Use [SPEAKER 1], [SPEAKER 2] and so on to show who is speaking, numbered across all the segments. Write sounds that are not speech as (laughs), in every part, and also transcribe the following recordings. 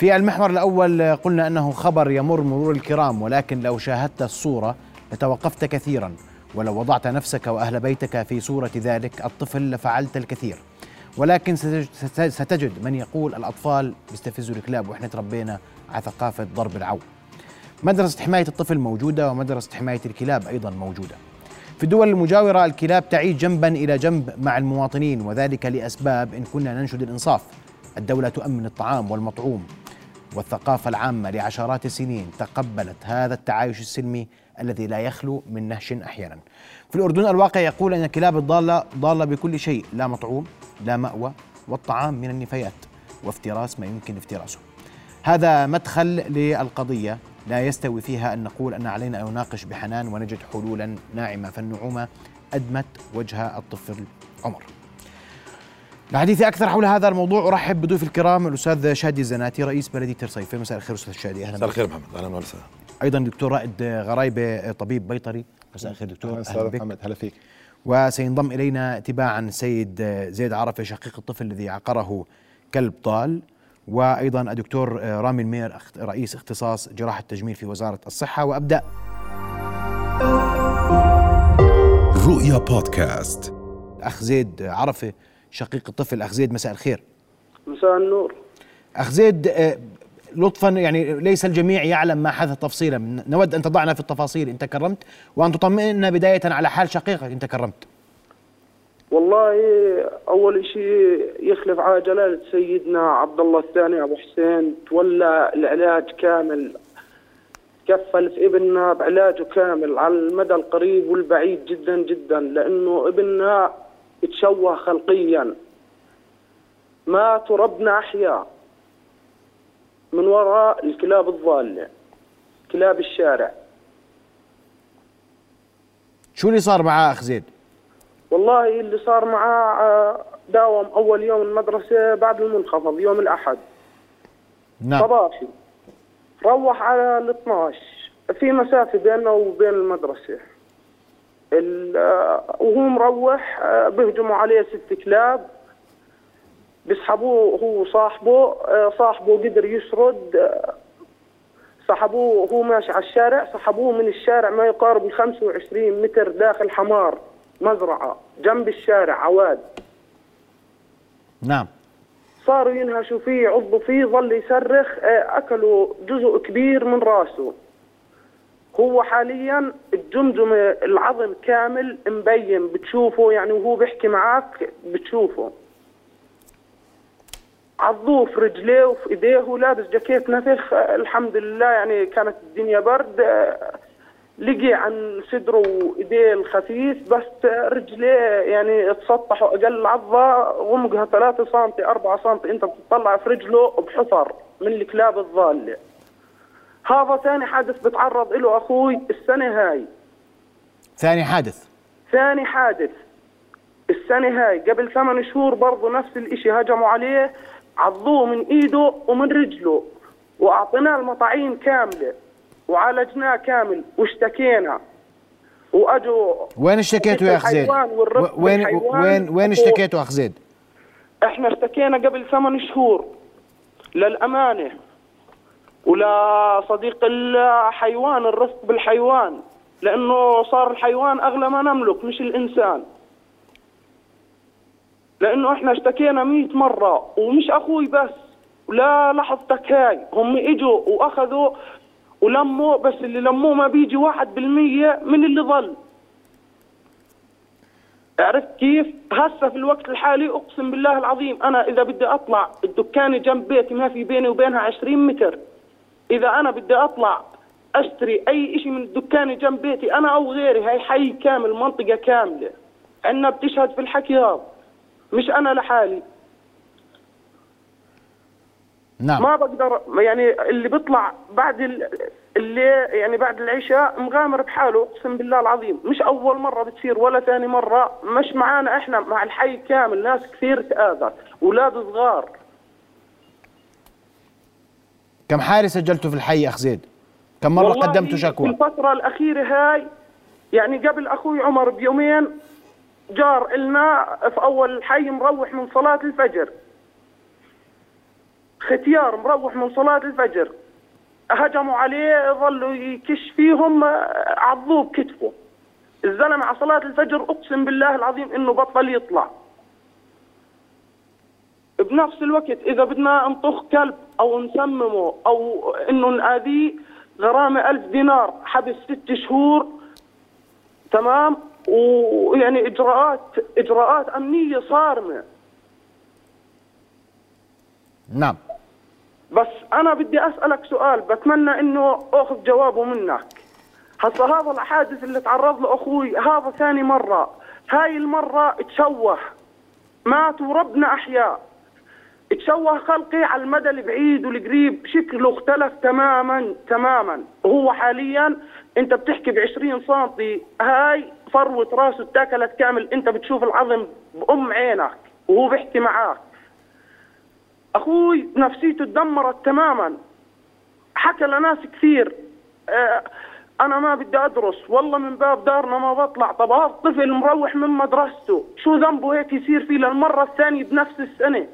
[SPEAKER 1] في المحور الأول قلنا أنه خبر يمر مرور الكرام ولكن لو شاهدت الصورة لتوقفت كثيرا ولو وضعت نفسك وأهل بيتك في صورة ذلك الطفل لفعلت الكثير. ولكن ستجد من يقول الأطفال بيستفزوا الكلاب وإحنا تربينا على ثقافة ضرب العو. مدرسة حماية الطفل موجودة ومدرسة حماية الكلاب أيضا موجودة. في الدول المجاورة الكلاب تعيش جنبا إلى جنب مع المواطنين وذلك لأسباب إن كنا ننشد الإنصاف. الدولة تؤمن الطعام والمطعوم. والثقافة العامة لعشرات السنين تقبلت هذا التعايش السلمي الذي لا يخلو من نهش أحيانا. في الأردن الواقع يقول أن الكلاب الضالة ضالة بكل شيء لا مطعوم لا مأوى والطعام من النفايات وافتراس ما يمكن افتراسه. هذا مدخل للقضية لا يستوي فيها أن نقول أن علينا أن نناقش بحنان ونجد حلولا ناعمة فالنعومة أدمت وجه الطفل عمر. لحديث أكثر حول هذا الموضوع. أرحب بضيوف الكرام الأستاذ شادي الزناتي رئيس بلديه رصيفه مساء الخير أستاذ شادي.
[SPEAKER 2] أهلا مساء الخير محمد. أهلا وسهلا.
[SPEAKER 1] أيضا دكتور رائد غرايبة طبيب بيطري. مساء الخير دكتور.
[SPEAKER 3] أهلا بك. محمد. هلا فيك.
[SPEAKER 1] وسينضم إلينا تباعا السيد زيد عرفة شقيق الطفل الذي عقره كلب ضال وأيضا الدكتور رامي المير رئيس اختصاص جراحه التجميل في وزارة الصحة. وأبدأ.
[SPEAKER 4] رؤيا بودكاست.
[SPEAKER 1] أخ زيد عرفة شقيق الطفل أخ زيد مساء الخير.
[SPEAKER 5] مساء النور.
[SPEAKER 1] أخ زيد آه، لطفا يعني ليس الجميع يعلم ما حدث تفصيلا. نود أن تضعنا في التفاصيل إن تكرمت. وأن تطمئنا بداية على حال شقيقك إن تكرمت.
[SPEAKER 5] والله أول شيء يخلف على جلالة سيدنا عبد الله الثاني أبو حسين. تولى العلاج كامل كفل في ابننا بعلاجه كامل على المدى القريب والبعيد جدا جدا. لأنه ابننا تشوه خلقيا. ما تربنا أحياء من وراء الكلاب الضالة كلاب الشارع.
[SPEAKER 1] شو اللي صار معاه أخ زيد؟
[SPEAKER 5] والله اللي صار معاه داوم أول يوم المدرسة بعد المنخفض يوم الأحد.
[SPEAKER 1] نعم.
[SPEAKER 5] صباحي. روح على ال 12 في مسافة بيننا وبين المدرسة. وهو مروح آه، بيهجموا عليه ست كلاب. بيسحبوه هو صاحبه آه، صاحبه قدر يسرد آه، سحبوه وهو ماشي على الشارع. سحبوه من الشارع ما يقارب ال 25 متر داخل حمار مزرعة جنب الشارع عواد.
[SPEAKER 1] نعم.
[SPEAKER 5] صاروا ينهشوا فيه يعضوا فيه ظل يصرخ أكلوا جزء كبير من راسه. هو حاليا الجمجمة العظم كامل مبين بتشوفه يعني وهو بيحكي معك بتشوفه. عضوه في رجليه وفي إيديه ولابس جاكيت نفخ الحمد لله يعني كانت الدنيا برد. لقي عن صدره وإيديه الخفيف بس رجليه يعني تسطحوا أقل عضة غمقها 3 سم 4 سم أنت بتطلع في رجله بحفر من الكلاب الضاله هذا ثاني حادث بتعرض له أخوي السنة هاي.
[SPEAKER 1] ثاني حادث.
[SPEAKER 5] ثاني حادث. السنة هاي قبل ثمان شهور برضه نفس الإشي هجموا عليه عضوه من إيده ومن رجله وأعطيناه المطاعيم كاملة وعالجناه كامل واشتكينا. وأجوا
[SPEAKER 1] وين اشتكيتوا يا أخ زيد؟ وين وين وين اشتكيتوا أخ زيد؟
[SPEAKER 5] إحنا اشتكينا قبل ثمان شهور للأمانة. ولا صديق الحيوان الرفق بالحيوان لأنه صار الحيوان أغلى ما نملك مش الإنسان. لأنه إحنا اشتكينا مئة مرة ومش أخوي بس ولا لحظتك هاي هم إجوا وأخذوا ولموا بس اللي لموه ما بيجي واحد بالمية من اللي ظل. عرفت كيف؟ هسه في الوقت الحالي أقسم بالله العظيم أنا إذا بدي أطلع الدكاني جنب بيتي ما في بيني وبينها 20 متر. إذا أنا بدي أطلع أشتري أي شيء من الدكان جنب بيتي أنا أو غيري هاي حي كامل منطقة كاملة. عندنا بتشهد في الحكي هذا مش أنا لحالي.
[SPEAKER 1] نعم.
[SPEAKER 5] ما بقدر يعني اللي بيطلع بعد اللي يعني بعد العشاء مغامر بحاله أقسم بالله العظيم. مش أول مرة بتصير ولا ثاني مرة. مش معانا إحنا مع الحي كامل ناس كثير تاذت أولاد صغار.
[SPEAKER 1] كم حالة سجلتوا في الحي أخ زيد؟ كم مرة قدمتوا شكوى؟
[SPEAKER 5] في الفترة الأخيرة هاي يعني قبل أخوي عمر بيومين جار إلنا في أول الحي مروح من صلاة الفجر ختيار مروح من صلاة الفجر هجموا عليه ظلوا يكش فيهم عضوه بكتفه الزلمة على صلاة الفجر أقسم بالله العظيم إنه بطل يطلع بنفس الوقت إذا بدنا نطخ كلب أو نسممه أو إنه نآذيه غرامة ألف دينار حبس ست شهور. تمام؟ ويعني إجراءات إجراءات أمنية صارمة.
[SPEAKER 1] نعم.
[SPEAKER 5] بس أنا بدي أسألك سؤال بتمنى إنه أخذ جوابه منك. هسا هذا الحادث اللي تعرض له أخوي هذا ثاني مرة. هاي المرة تشوه. مات وربنا احياء تشوه خلقي على المدى البعيد والقريب شكله اختلف تماما تماما. وهو حاليا أنت بتحكي ب 20 سم هاي فروة راسه اتاكلت كامل أنت بتشوف العظم بأم عينك وهو بيحكي معاك. أخوي نفسيته تدمرت تماما. حكى لناس كثير آه أنا ما بدي أدرس والله من باب دارنا ما بطلع. طب هذا الطفل مروح من مدرسته شو ذنبه هيك يصير فيه للمرة الثانية بنفس السنة؟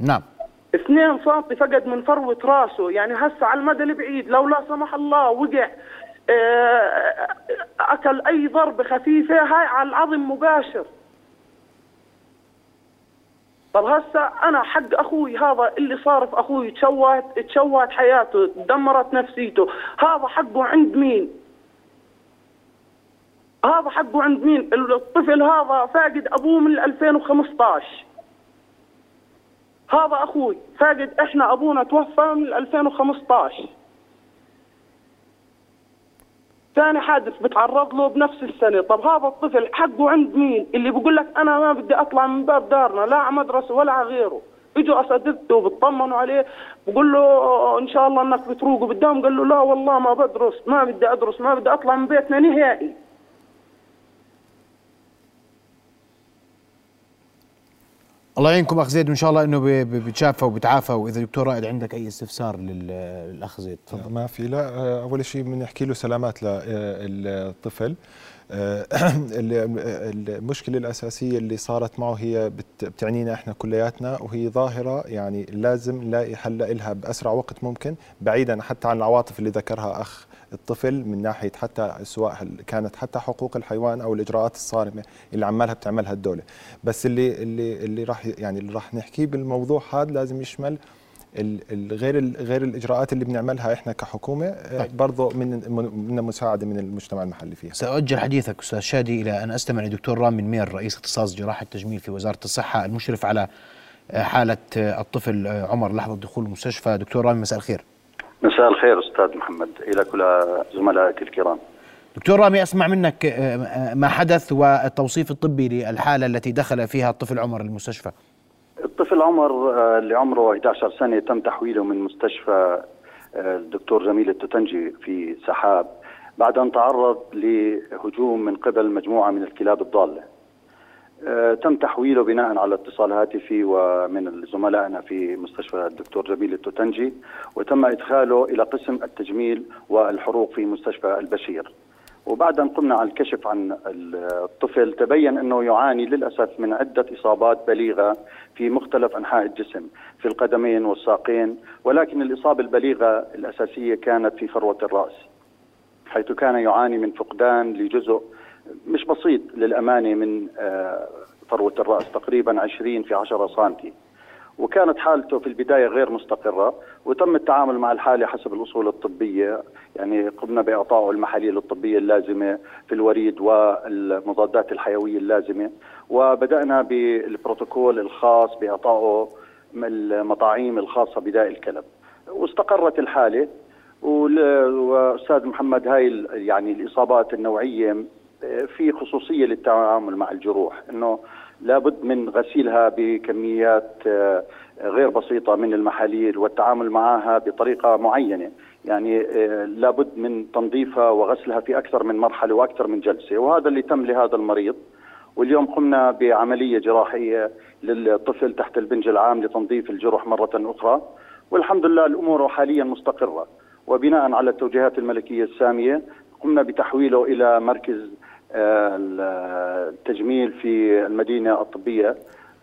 [SPEAKER 1] نعم.
[SPEAKER 5] اثنين سنتي فقد من فروة راسه يعني هسه على المدى البعيد لو لا سمح الله وقع آه، أكل أي ضربة خفيفة هاي على العظم مباشر. طب هسه أنا حق أخوي هذا اللي صار في أخوي تشوهت تشوهت حياته تدمرت نفسيته هذا حقه عند مين؟ هذا حقه عند مين؟ الطفل هذا فاقد أبوه من 2015 هذا أخوي فاقد إحنا أبونا توفى من 2015 ثاني حادث بتعرض له بنفس السنة. طب هذا الطفل حقه عند مين؟ اللي بيقول لك أنا ما بدي أطلع من باب دارنا لا على مدرسة ولا على غيره. اجوا أساتذته بيطمنوا عليه بقول له إن شاء الله إنك بتروق قدام قال له لا والله ما بدرس ما بدي أدرس ما بدي أطلع من بيتنا نهائي.
[SPEAKER 1] الله يعينكم أخ زيد وإن شاء الله إنه بتشافى وبتعافى وإذا دكتور رائد عندك أي استفسار لل- للأخ زيد تفضل.
[SPEAKER 2] ما في لا آه، أول شيء بنحكي له سلامات للطفل آه، (clears throat) ال- المشكلة الأساسية اللي صارت معه هي بت- بتعنينا إحنا كلياتنا وهي ظاهرة يعني لازم نلاقي حل لها بأسرع وقت ممكن بعيدا حتى عن العواطف اللي ذكرها أخ الطفل من ناحية حتى سواء كانت حتى حقوق الحيوان أو الإجراءات الصارمة اللي عمالها بتعملها الدولة بس اللي اللي اللي راح يعني اللي راح نحكيه بالموضوع هذا لازم يشمل غير غير الإجراءات اللي بنعملها إحنا كحكومة آه،
[SPEAKER 1] طيب.
[SPEAKER 2] برضه من من مساعدة من المجتمع المحلي فيها.
[SPEAKER 1] سأؤجل حديثك أستاذ شادي إلى أن أستمع لدكتور رامي المير رئيس اختصاص جراحة التجميل في وزارة الصحة المشرف على آه، حالة آه، الطفل عمر. لحظة دخول المستشفى. دكتور رامي مساء الخير.
[SPEAKER 3] مساء الخير أستاذ محمد إلى كل زملائك الكرام.
[SPEAKER 1] دكتور رامي أسمع منك آه، آه، ما حدث والتوصيف الطبي للحالة التي دخل فيها الطفل عمر المستشفى
[SPEAKER 3] الطفل عمر آه، اللي عمره 11 سنة تم تحويله من مستشفى الدكتور جميل التوتنجي في سحاب بعد أن تعرض لهجوم من قبل مجموعة من الكلاب الضالة. آه، تم تحويله بناء على اتصال هاتفي ومن زملائنا في مستشفى الدكتور جميل التوتنجي وتم إدخاله إلى قسم التجميل والحروق في مستشفى البشير. وبعد أن قمنا على الكشف عن الطفل تبين أنه يعاني للأسف من عدة إصابات بليغة في مختلف أنحاء الجسم في القدمين والساقين ولكن الإصابة البليغة الأساسية كانت في فروة الرأس حيث كان يعاني من فقدان لجزء مش بسيط للأمانة من آه، فروة الرأس تقريبا 20 في 10 سنتي. وكانت حالته في البداية غير مستقرة وتم التعامل مع الحالة حسب الأصول الطبية. يعني قمنا باعطائه المحاليل الطبية اللازمة في الوريد والمضادات الحيوية اللازمة. وبدأنا بالبروتوكول الخاص باعطائه المطاعيم الخاصة بداء الكلب. واستقرت الحالة وال- وأستاذ محمد هاي يعني الإصابات النوعية في خصوصية للتعامل مع الجروح إنه لابد من غسيلها بكميات آه، غير بسيطة من المحاليل والتعامل معها بطريقة معينة. يعني آه، لابد من تنظيفها وغسلها في أكثر من مرحلة وأكثر من جلسة وهذا اللي تم لهذا المريض. واليوم قمنا بعملية جراحية للطفل تحت البنج العام لتنظيف الجرح مرة أخرى. والحمد لله الأمور حاليا مستقرة. وبناء على التوجيهات الملكية السامية قمنا بتحويله إلى مركز التجميل في المدينة الطبية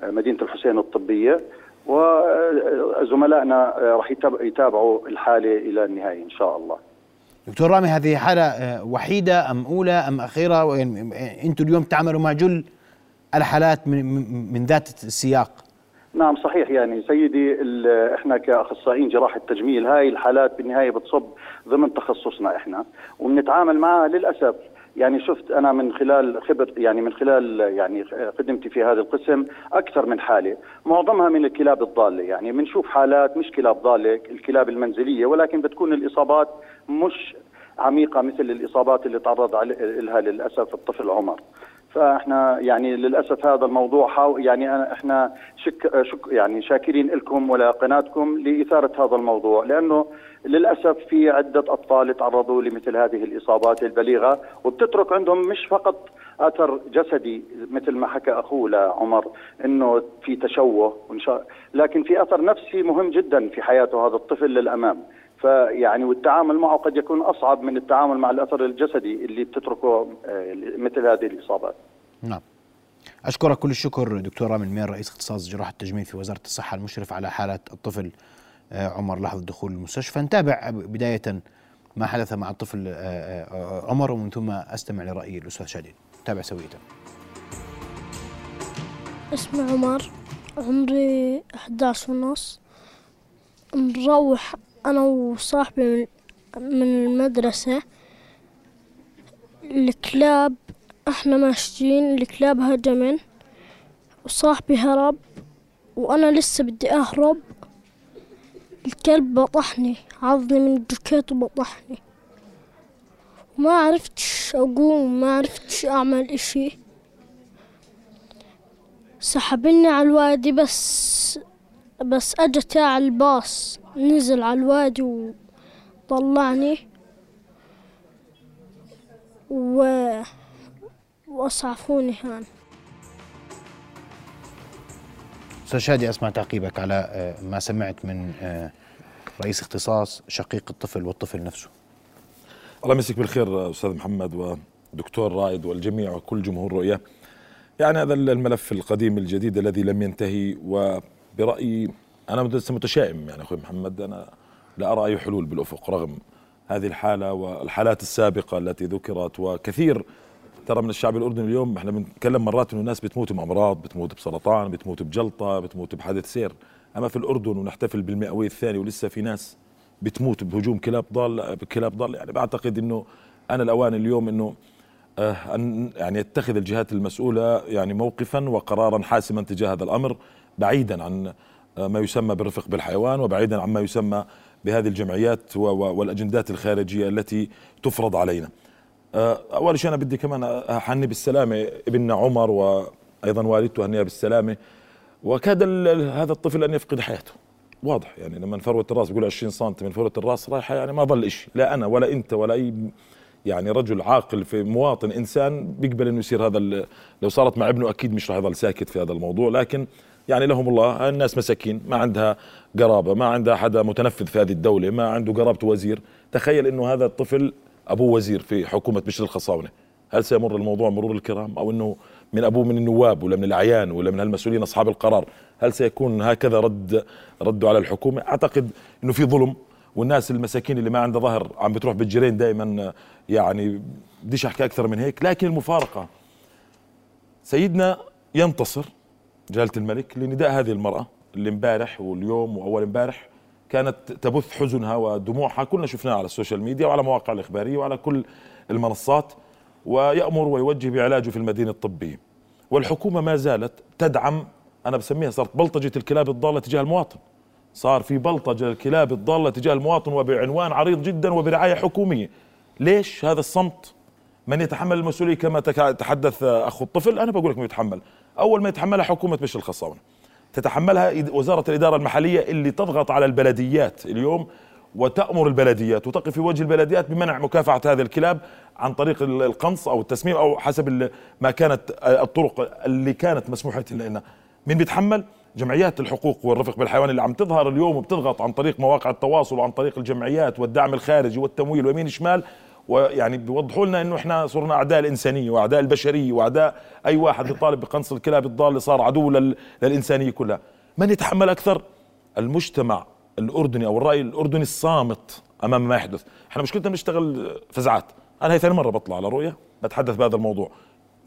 [SPEAKER 3] مدينة الحسين الطبية وزملائنا راح يتابعوا الحالة إلى النهاية إن شاء الله.
[SPEAKER 1] دكتور رامي هذه حالة آه، وحيدة أم أولى أم أخيرة؟ أنتم اليوم تعملوا مع جل الحالات من, من ذات السياق.
[SPEAKER 3] نعم صحيح. يعني سيدي إحنا كأخصائيين جراحه تجميل هاي الحالات بالنهاية بتصب ضمن تخصصنا إحنا وبنتعامل معها للأسف. يعني شفت أنا من خلال خبر يعني من خلال يعني خدمتي في هذا القسم أكثر من حالة. معظمها من الكلاب الضالة. يعني بنشوف حالات مش كلاب ضالة الكلاب المنزلية ولكن بتكون الإصابات مش عميقة مثل الإصابات اللي تعرض لها للأسف الطفل عمر. فإحنا يعني للأسف هذا الموضوع حاو يعني أنا إحنا شك شك يعني شاكرين لكم ولقناتكم لإثارة هذا الموضوع لأنه للأسف في عدة اطفال تعرضوا لمثل هذه الإصابات البليغة وبتترك عندهم مش فقط أثر جسدي مثل ما حكى أخوه لعمر إنه في تشوه لكن في أثر نفسي مهم جدا في حياته هذا الطفل للأمام فيعني والتعامل معه قد يكون أصعب من التعامل مع الأثر الجسدي اللي بتتركه آه، مثل هذه الإصابات.
[SPEAKER 1] نعم. أشكرك كل الشكر دكتور رامي المير رئيس اختصاص جراحة التجميل في وزارة الصحة المشرف على حاله الطفل عمر لحظه دخول المستشفى. نتابع بداية ما حدث مع الطفل آه، عمر ومن ثم أستمع لرأي الأستاذ شادي نتابع سوية.
[SPEAKER 6] اسمي عمر عمري 11 ونص. نروح أنا وصاحبي من المدرسة. الكلاب إحنا ماشيين الكلاب هجمن. وصاحبي هرب وأنا لسه بدي أهرب. الكلب بطحني عضني من الجاكيت وبطحني ما عرفتش أقوم ما عرفتش أعمل إشي. سحبني على الوادي بس بس اجى تاع الباص. نزل على الوادي وطلعني. و وأسعفوني هان.
[SPEAKER 1] أستاذ شادي اسمع تعقيبك على آه، ما سمعت من آه، رئيس اختصاص شقيق الطفل والطفل نفسه.
[SPEAKER 7] الله يمسك بالخير أستاذ محمد ودكتور رائد والجميع وكل جمهور رؤيا يعني هذا الملف القديم الجديد الذي لم ينتهي وبرأيي أنا متشائم يعني أخوي محمد. أنا لا أرى أي حلول بالأفق رغم هذه الحالة والحالات السابقة التي ذكرت وكثير ترى من الشعب الأردني اليوم إحنا بنتكلم مرات إنه الناس بتموت بأمراض بتموت بسرطان بتموت بجلطة بتموت بحادث سير أما في الأردن ونحتفل بالمئوية الثاني ولسه في ناس بتموت بهجوم كلاب ضال بكلاب ضال يعني بعتقد إنه أنا الأوان اليوم إنه آه، أن يعني يتخذ الجهات المسؤولة يعني موقفا وقرارا حاسما تجاه هذا الأمر بعيدا عن ما يسمى بالرفق بالحيوان وبعيدا عما يسمى بهذه الجمعيات والأجندات الخارجية التي تفرض علينا. آه، أول شيء أنا بدي كمان أحني بالسلامة ابننا عمر وأيضا والدته هنيها بالسلامة. وكاد هذا الطفل أن يفقد حياته. واضح يعني لما فروه الراس بيقول 20 سم من فروه الراس رايحة يعني ما ظل شيء لا أنا ولا أنت ولا أي يعني رجل عاقل في مواطن إنسان بيقبل إنه يصير هذا لو صارت مع ابنه أكيد مش راح يظل ساكت في هذا الموضوع. لكن يعني لهم الله الناس مساكين ما عندها قرابة ما عندها حدا متنفذ في هذه الدولة ما عنده قرابته وزير. تخيل إنه هذا الطفل ابوه وزير في حكومة بشر الخصاونة. هل سيمر الموضوع مرور الكرام؟ أو إنه من ابوه من النواب ولا من الأعيان ولا من المسؤولين أصحاب القرار؟ هل سيكون هكذا رد ردوا على الحكومة؟ أعتقد إنه في ظلم والناس المساكين اللي ما عندها ظهر عم بتروح بالرجلين دائما يعني بديش أحكي أكثر من هيك. لكن المفارقة سيدنا ينتصر جلالة الملك لنداء هذه المرأة اللي امبارح واليوم وأول امبارح كانت تبث حزنها ودموعها. كلنا شفناها على ال social media وعلى مواقع الإخبارية وعلى كل المنصات ويأمر ويوجه بعلاجه في المدينة الطبية. والحكومة ما زالت تدعم أنا بسميها صارت بلطجة الكلاب الضالة تجاه المواطن. صار في بلطجة الكلاب الضالة تجاه المواطن وبعنوان عريض جدا وبرعاية حكومية. ليش هذا الصمت؟ من يتحمل المسؤولية كما تحدث أخو الطفل؟ أنا بقول لك يتحمل. أول ما يتحملها حكومة بشر الخصاونة. تتحملها وزارة الإدارة المحلية اللي تضغط على البلديات اليوم وتأمر البلديات وتقف في وجه البلديات بمنع مكافحة هذه الكلاب عن طريق القنص أو التسميم أو حسب ما كانت الطرق اللي كانت مسموحة لنا. مين بيتحمل جمعيات الحقوق والرفق بالحيوان اللي عم تظهر اليوم وبتضغط عن طريق مواقع التواصل وعن طريق الجمعيات والدعم الخارجي والتمويل ويمين شمال ويعني بيوضحوا لنا إنه إحنا صرنا أعداء الإنسانية وأعداء البشرية وأعداء أي واحد يطالب بقنص الكلاب الضاله صار عدو لل- للإنسانية كلها. من يتحمل أكثر؟ المجتمع الأردني أو الرأي الأردني الصامت أمام ما يحدث. إحنا مشكلتنا بنشتغل فزعات أنا هي ثاني مرة بطلع على رؤية بتحدث بهذا الموضوع.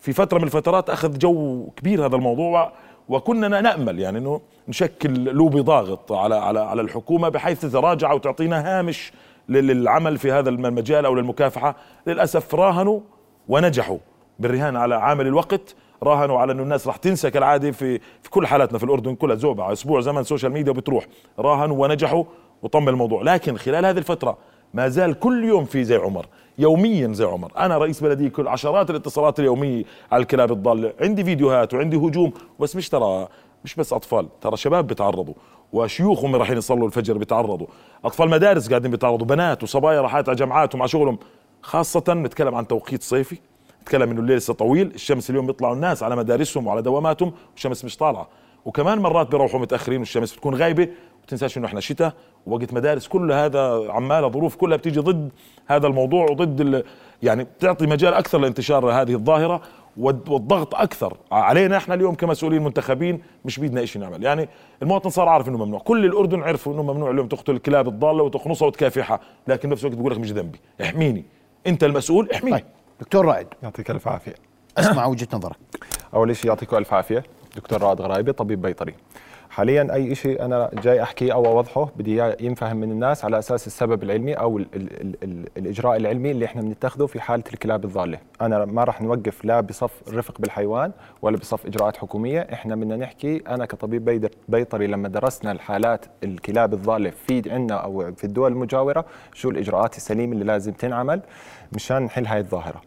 [SPEAKER 7] في فترة من الفترات أخذ جو كبير هذا الموضوع وكنا نأمل يعني إنه نشكل لوبي ضاغط على على على الحكومة بحيث تتراجع وتعطينا هامش للعمل في هذا المجال أو للمكافحة. للأسف راهنوا ونجحوا بالرهان على عامل الوقت راهنوا على انه الناس راح تنسى كالعادة في في كل حالاتنا في الأردن كلها زوبعه أسبوع زمن social media وبتروح راهنوا ونجحوا وطم الموضوع. لكن خلال هذه الفترة ما زال كل يوم في زي عمر يوميا زي عمر. أنا رئيس بلديه كل عشرات الاتصالات اليومية على الكلاب الضالة. عندي فيديوهات وعندي هجوم بس مش ترى مش بس أطفال ترى شباب بيتعرضوا وشيوخ هم رايحين يصلوا الفجر بيتعرضوا. أطفال مدارس قاعدين بيتعرضوا بنات وصبايا راحات على جامعاتهم على شغلهم. خاصة نتكلم عن توقيت صيفي. نتكلم إنه الليل لسه طويل الشمس اليوم بيطلعوا الناس على مدارسهم وعلى دواماتهم والشمس مش طالعة. وكمان مرات بيروحوا متأخرين والشمس بتكون غايبة. وتنساش إنه إحنا شتاء ووقت مدارس كل هذا عماله ظروف كلها بتيجي ضد هذا الموضوع وضد يعني بتعطي مجال أكثر لانتشار هذه الظاهرة. والضغط أكثر. علينا إحنا اليوم كمسؤولين منتخبين مش بيدنا شيء نعمل. يعني المواطن صار عارف إنه ممنوع. كل الأردن عرفوا إنه ممنوع اليوم تقتل الكلاب الضالة وتخنصها وتكافحها. لكن بنفس الوقت بقول لك مش ذنبي. احميني. أنت المسؤول احميني.
[SPEAKER 1] طيب دكتور رائد.
[SPEAKER 2] يعطيك ألف عافية.
[SPEAKER 1] اسمع وجهة نظرك.
[SPEAKER 2] أول شيء يعطيكم ألف عافية. دكتور رائد غرايبي طبيب بيطري. حاليا أي شيء أنا جاي أحكيه أو أوضحه بدي إياه ينفهم من الناس على أساس السبب العلمي أو ال ال ال ال الإجراء العلمي اللي إحنا بنتخذه في حالة الكلاب الضالة. أنا ما راح نوقف لا بصف الرفق بالحيوان ولا بصف إجراءات حكومية. إحنا بدنا نحكي أنا كطبيب بيطري لما درسنا الحالات الكلاب الضالة في عندنا أو في الدول المجاورة شو الإجراءات السليمة اللي لازم تنعمل مشان نحل هاي الظاهرة.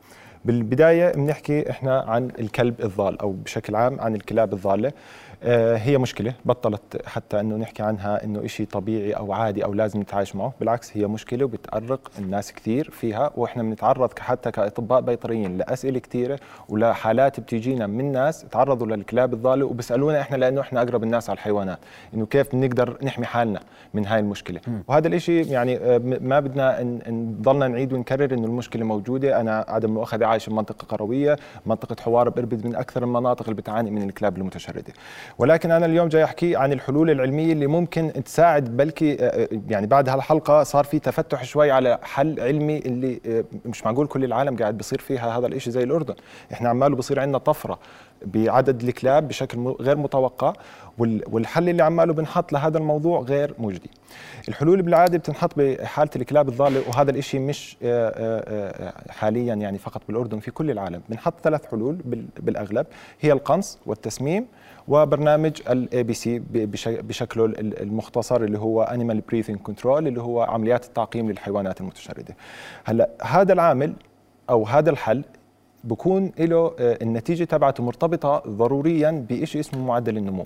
[SPEAKER 2] بالبداية بنحكي إحنا عن الكلب الضال أو بشكل عام عن الكلاب الضالة. آه، هي مشكلة بطلت حتى إنه نحكي عنها إنه إشي طبيعي أو عادي أو لازم نتعايش معه بالعكس هي مشكلة وبتأرق الناس كثير فيها وإحنا بنتعرض حتى كأطباء بيطريين لأسئلة كثيرة ولحالات بتيجينا من ناس تعرضوا للكلاب الضالة وبيسألونا إحنا لأنه إحنا أقرب الناس على الحيوانات إنه كيف بنقدر نحمي حالنا من هاي المشكلة. وهذا الإشي يعني آه، ما بدنا نضلنا نعيد ونكرر إنه المشكلة موجودة. أنا عدم مؤاخذة عايش بمنطقة قروية منطقة حوار بإربد من أكثر المناطق اللي بتعاني من الكلاب المتشردة. ولكن أنا اليوم جاي أحكي عن الحلول العلمية اللي ممكن تساعد بلكي آه، يعني بعد هالحلقة صار في تفتح شوي على حل علمي اللي آه، مش معقول كل العالم قاعد بيصير فيها هذا الإشي زي الأردن. إحنا عماله بصير عندنا طفرة. بعدد الكلاب بشكل غير متوقع وال- والحل اللي عماله بنحط لهذا الموضوع غير مجدي الحلول بالعادة بتنحط بحالة الكلاب الضالة وهذا الإشي مش آه، آه، آه، حاليا يعني فقط بالأردن في كل العالم. بنحط ثلاث حلول بال- بالأغلب هي القنص والتسميم وبرنامج ال ABC بشكله ال- المختصر اللي هو animal birth control اللي هو عمليات التعقيم للحيوانات المتشردة. هلأ هذا العامل أو هذا الحل بكون له آه، النتيجة تبعته مرتبطة ضروريا بشيء اسمه معدل النمو.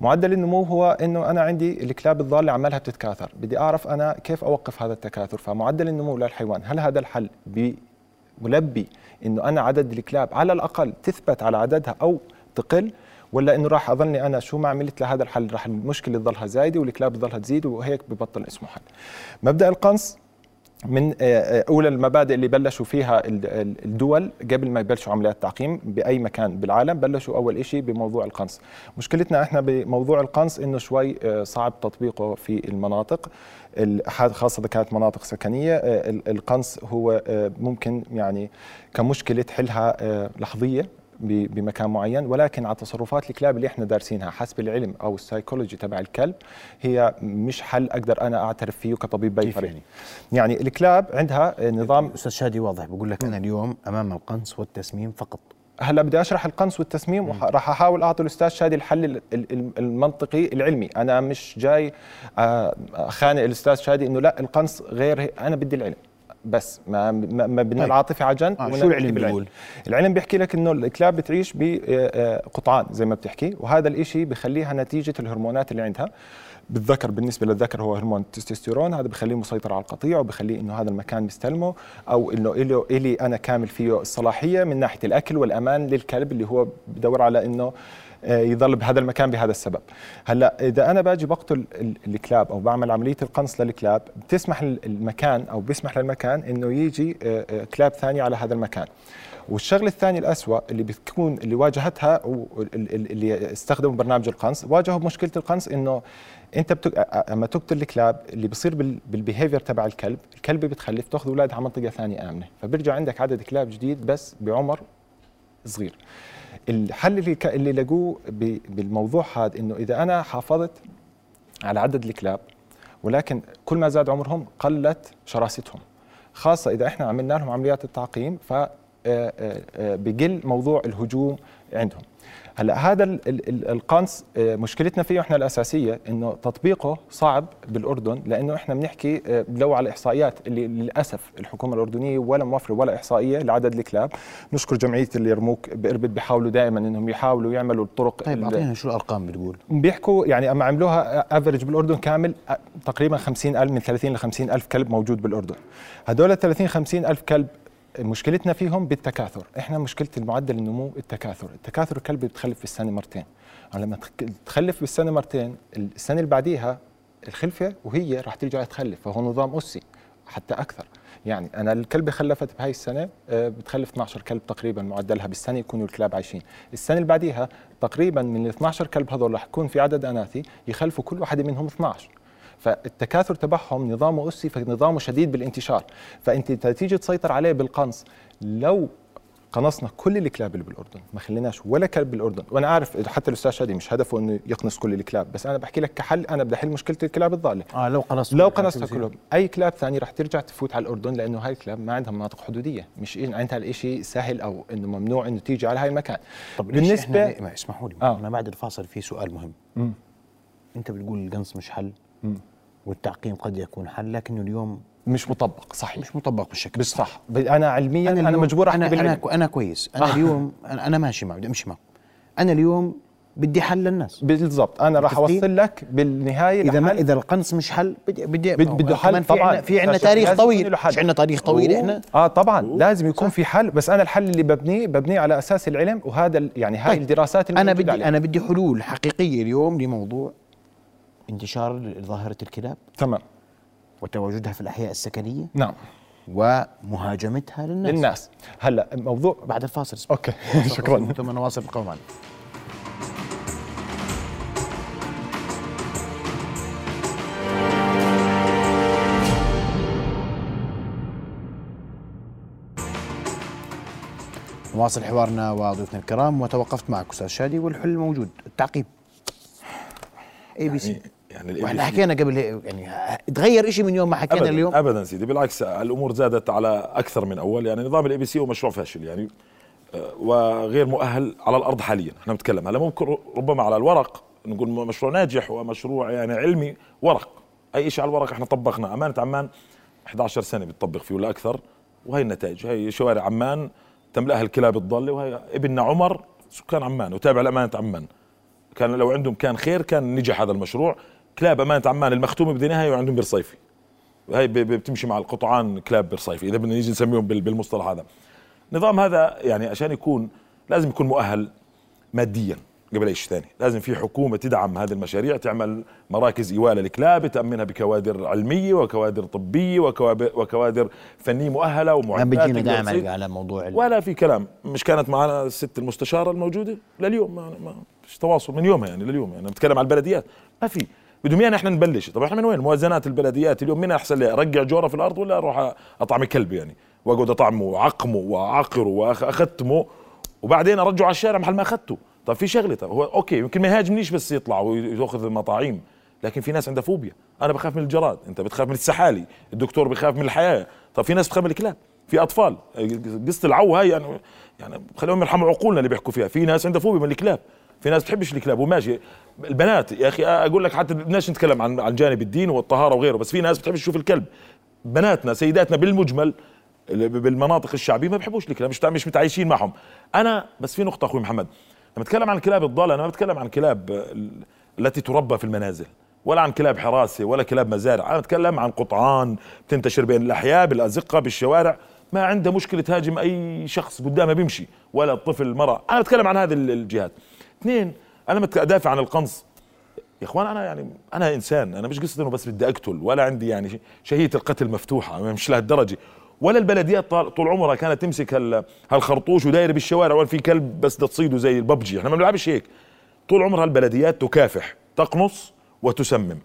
[SPEAKER 2] معدل النمو هو إنه أنا عندي الكلاب الضالة عمالها بتتكاثر بدي أعرف أنا كيف أوقف هذا التكاثر. فمعدل النمو للحيوان هل هذا الحل ملبي إنه أنا عدد الكلاب على الأقل تثبت على عددها أو تقل ولا إنه راح أظلني أنا شو ما عملت لهذا الحل؟ راح المشكلة تضلها زايدة والكلاب تضلها تزيد وهيك ببطل اسمه حل. مبدأ القنص من آه، آه، أولى المبادئ اللي بلشوا فيها ال- ال- الدول قبل ما يبلشوا عمليات تعقيم بأي مكان بالعالم بلشوا أول شيء بموضوع القنص. مشكلتنا إحنا بموضوع القنص إنه شوي آه، صعب تطبيقه في المناطق خاصة إذا كانت مناطق سكنية ال- القنص هو ممكن يعني كمشكلة تحلها لحظية. بمكان معين ولكن على تصرفات الكلاب اللي إحنا دارسينها حسب العلم أو السايكولوجي تبع الكلب هي مش حل أقدر أنا أعترف فيه كطبيب بيطري
[SPEAKER 1] يعني؟
[SPEAKER 2] يعني الكلاب عندها نظام
[SPEAKER 1] أستاذ شادي واضح بقول لك أنا اليوم أمام القنص والتسميم فقط.
[SPEAKER 2] هلا بدي أشرح القنص والتسميم وراح أحاول أعطي الأستاذ شادي الحل ال- ال- المنطقي العلمي. أنا مش جاي آه، خانق الأستاذ شادي إنه لا القنص غير أنا بدي العلم. بس ما ما ما بدنا
[SPEAKER 1] طيب.
[SPEAKER 2] العاطفة على جنب
[SPEAKER 1] آه، شو العلم. بيقول؟
[SPEAKER 2] العلم بيحكي لك إنه الكلاب بتعيش بقطعان زي ما بتحكي وهذا الإشي بخليها نتيجة الهرمونات اللي عندها بالذكر بالنسبة للذكر هو هرمون التستوستيرون هذا بخليه مسيطر على القطيع وبخليه إنه هذا المكان مستلمه أو إنه له إلي أنا كامل فيه الصلاحية من ناحية الأكل والأمان للكلب اللي هو بدور على إنه آه، يضل بهذا المكان بهذا السبب. هلأ إذا أنا باجي بقتل ال- الكلاب أو بعمل عملية القنص للكلاب بتسمح ال- المكان أو بيسمح للمكان إنه يجي آه، آه، كلاب ثانية على هذا المكان. والشغلة الثانية الأسوأ اللي بتكون اللي واجهتها اللي استخدموا برنامج القنص واجهوا بمشكله القنص إنه أنت بتك... أما تقتل الكلاب اللي بيصير بال... بالبيهيفير تبع الكلب الكلب بتخلف تأخذ أولادها على منطقة ثانية آمنة. فبيرجع عندك عدد كلاب جديد بس بعمر صغير. الحل اللي. اللي لقوه. بالموضوع هذا إنه إذا أنا حافظت على عدد الكلاب ولكن كل ما زاد عمرهم قلت شراستهم خاصة إذا إحنا عملنا لهم عمليات التعقيم ف آه، آه، آه، بقل موضوع الهجوم عندهم هلا هذا ال- ال- ال- القنص آه، مشكلتنا فيه إحنا الأساسية إنه تطبيقه صعب بالأردن لأنه إحنا بنحكي آه، لو على الاحصائيات اللي للأسف الحكومة الأردنية ولا موفره ولا إحصائية لعدد الكلاب. نشكر جمعية اليرموك بإربد بيحاولوا دائما إنهم يحاولوا يعملوا الطرق
[SPEAKER 1] طيب اعطينا شو الأرقام بتقول؟
[SPEAKER 2] بيحكوا يعني أما عملوها افريج بالأردن كامل تقريبا 50 ألف من 30 ل 50 ألف كلب موجود بالأردن. هدول ال 30 50 ألف كلب مشكلتنا فيهم بالتكاثر. إحنا مشكلة المعدل النمو التكاثر. التكاثر الكلب بتخلف في السنة مرتين. لما تخ- تخلف بالسنة مرتين السنة اللي بعديها الخلفه وهي راح ترجع تخلف. فهو نظام أسي حتى أكثر. يعني أنا الكلبة خلفت بهاي السنة آه، بتخلف 12 كلب تقريبا معدلها بالسنة يكونوا الكلاب عايشين. السنة اللي بعديها تقريبا من ال 12 كلب هذول رح يكون في عدد أناثي يخلفوا كل واحدة منهم 12 فالتكاثر تبعهم نظامه أسي فنظامه شديد بالانتشار فأنت تيجي تسيطر عليه بالقنص لو قنصنا كل الكلاب اللي بالأردن ما خليناش ولا كلب بالأردن وأنا عارف حتى الأستاذ شادي مش هدفه إنه يقنص كل الكلاب بس أنا بحكي لك كحل أنا بدي احل مشكلة الكلاب الضالة
[SPEAKER 1] آه لو قنصت
[SPEAKER 2] لو
[SPEAKER 1] كل الكلاب
[SPEAKER 2] قنصتها
[SPEAKER 1] بتصير.
[SPEAKER 2] كلهم أي كلاب ثانية رح ترجع تفوت على الأردن لأنه هاي الكلاب ما عندها مناطق حدودية مش عندها الشيء سهل أو إنه ممنوع إنه تيجي على هاي المكان
[SPEAKER 1] طب بالنسبة ما اسمحوا لي
[SPEAKER 2] آه.
[SPEAKER 1] أنا بعد الفاصل في سؤال مهم
[SPEAKER 2] مم.
[SPEAKER 1] أنت بتقول القنص مش حل. والتعقيم قد يكون حل لكنه اليوم
[SPEAKER 2] مش مطبق صحيح.
[SPEAKER 1] مش مطبق بالشكل.
[SPEAKER 2] صح. أنا علميا أنا,
[SPEAKER 1] اليوم-
[SPEAKER 2] مجبور أحكي
[SPEAKER 1] أنا أنا
[SPEAKER 2] بالعلم.
[SPEAKER 1] أنا كويس.
[SPEAKER 2] أنا.
[SPEAKER 1] اليوم أنا أنا ماشي معه بدي امشي معه أنا اليوم بدي حل للناس.
[SPEAKER 2] بالضبط. أنا راح؟ أوصل لك بالنهاية
[SPEAKER 1] إذا ما إذا القنص مش حل بدي بدي
[SPEAKER 2] بد- بده حل طبعاً.
[SPEAKER 1] عنا في
[SPEAKER 2] عشان
[SPEAKER 1] تاريخ طويل. مش عنا تاريخ طويل
[SPEAKER 2] أوه.
[SPEAKER 1] إحنا؟
[SPEAKER 2] آه طبعا. لازم يكون في حل. بس أنا الحل اللي ببنيه ببنيه على أساس العلم وهذا يعني هاي
[SPEAKER 1] طيب.
[SPEAKER 2] الدراسات اللي أنا
[SPEAKER 1] بدي
[SPEAKER 2] عليها.
[SPEAKER 1] أنا بدي حلول حقيقية اليوم لموضوع انتشار ظاهره الكلاب
[SPEAKER 2] تمام.
[SPEAKER 1] وتواجدها في الأحياء السكنية
[SPEAKER 2] نعم.
[SPEAKER 1] ومهاجمتها للناس.
[SPEAKER 2] للناس. هلا موضوع
[SPEAKER 1] بعد الفاصل.
[SPEAKER 2] أوكي. (laughs) شكرا.
[SPEAKER 1] ثم نواصل معنا نواصل حوارنا وضيوفنا الكرام وتوقفت معك أستاذ شادي والحل موجود. التعقيب. ABC
[SPEAKER 7] يعني وإحنا
[SPEAKER 1] حكينا قبل يعني تغير شيء من يوم ما حكينا
[SPEAKER 7] ابدا
[SPEAKER 1] اليوم؟
[SPEAKER 7] ابدا سيدي بالعكس الأمور زادت على أكثر من أول. يعني نظام ال ABC هو مشروع فاشل يعني آه، وغير مؤهل على الأرض حاليا. إحنا بنتكلم هلا ممكن ربما على الورق نقول مشروع ناجح ومشروع يعني علمي ورق. أي شيء على الورق إحنا طبقنا امانه عمان 11 سنة بتطبق فيه ولا أكثر وهي النتائج. هي شوارع عمان تملاها الكلاب الضالة وهي ابننا عمر سكان عمان وتابع لأمانة عمان. كان لو عندهم كان خير كان نجح هذا المشروع. كلاب أمانة عمان المختومة بدناها وعندهم بالرصيفة. هاي بتمشي مع القطعان كلاب الرصيفة. إذا بدنا نيجي نسميهم بال- بالمصطلح هذا. النظام هذا يعني عشان يكون لازم يكون مؤهل ماديا قبل أي شيء ثاني. لازم في حكومة تدعم هذه المشاريع تعمل مراكز إيواء للكلاب تأمنها بكوادر علمية وكوادر طبية وكوادر, وكوادر فنية مؤهلة
[SPEAKER 1] ما
[SPEAKER 7] ومعدات
[SPEAKER 1] بيجينا دائما
[SPEAKER 7] تصير.
[SPEAKER 1] على موضوع
[SPEAKER 7] ولا في كلام. مش كانت معنا الست المستشارة الموجودة لليوم. ما, ما فيش تواصل من يومها يعني لليوم يعني. بتكلم على البلديات. ما في. بدهم إيانا إحنا نبلش. طب إحنا من وين؟ موازنات البلديات اليوم مين أحسن لي؟ أرجع جوره في الأرض ولا أروح أطعم كلب يعني؟ وأقعد أطعمه وأعقمه وأعقره واختمه وبعدين أرجعه على الشارع محل ما أخذته. طب في شغلة. طب هو أوكي يمكن ما يهاجمنيش بس يطلع ويأخذ المطاعيم لكن في ناس عندها فوبيا. أنا بخاف من الجراد. أنت بتخاف من السحالي. الدكتور بخاف من الحياة. طب في ناس بتخاف من الكلاب. في أطفال. قصة العو هاي يعني يعني خليهم يرحموا عقولنا اللي بيحكوا فيها. في ناس عندها فوبيا من الكلاب. في ناس بتحبش الكلاب وماشي. البنات يا أخي أقول لك حتى بدناش نتكلم عن عن جانب الدين والطهارة وغيره بس في ناس بتحبش تشوف الكلب. بناتنا سيداتنا بالمجمل بالمناطق الشعبية ما بحبوش الكلاب مش مش متعايشين معهم. أنا بس في نقطة أخوي محمد لما أتكلم عن الكلاب الضالة أنا ما بتكلم عن كلاب ال- التي تربى في المنازل ولا عن كلاب حراسة ولا كلاب مزارع. أنا بتكلم عن قطعان بتنتشر بين الأحياء بالأزقة بالشوارع. ما عنده مشكلة تهاجم أي شخص قدامه بيمشي ولا الطفل المرأة. أنا بتكلم عن هذه ال- الجهات. اثنين أنا مت أدافع عن القنص. يا إخوان أنا يعني أنا إنسان أنا مش قصة إنه بس بدي أقتل ولا عندي يعني شهية القتل مفتوحة مش لهالدرجة. ولا البلديات طول عمرها كانت تمسك هال- هالخرطوش ودايرة بالشوارع وين في كلب بس بدها تصيده زي الببجي. إحنا ما بنلعبش هيك. طول عمرها البلديات تكافح تقنص وتسمم.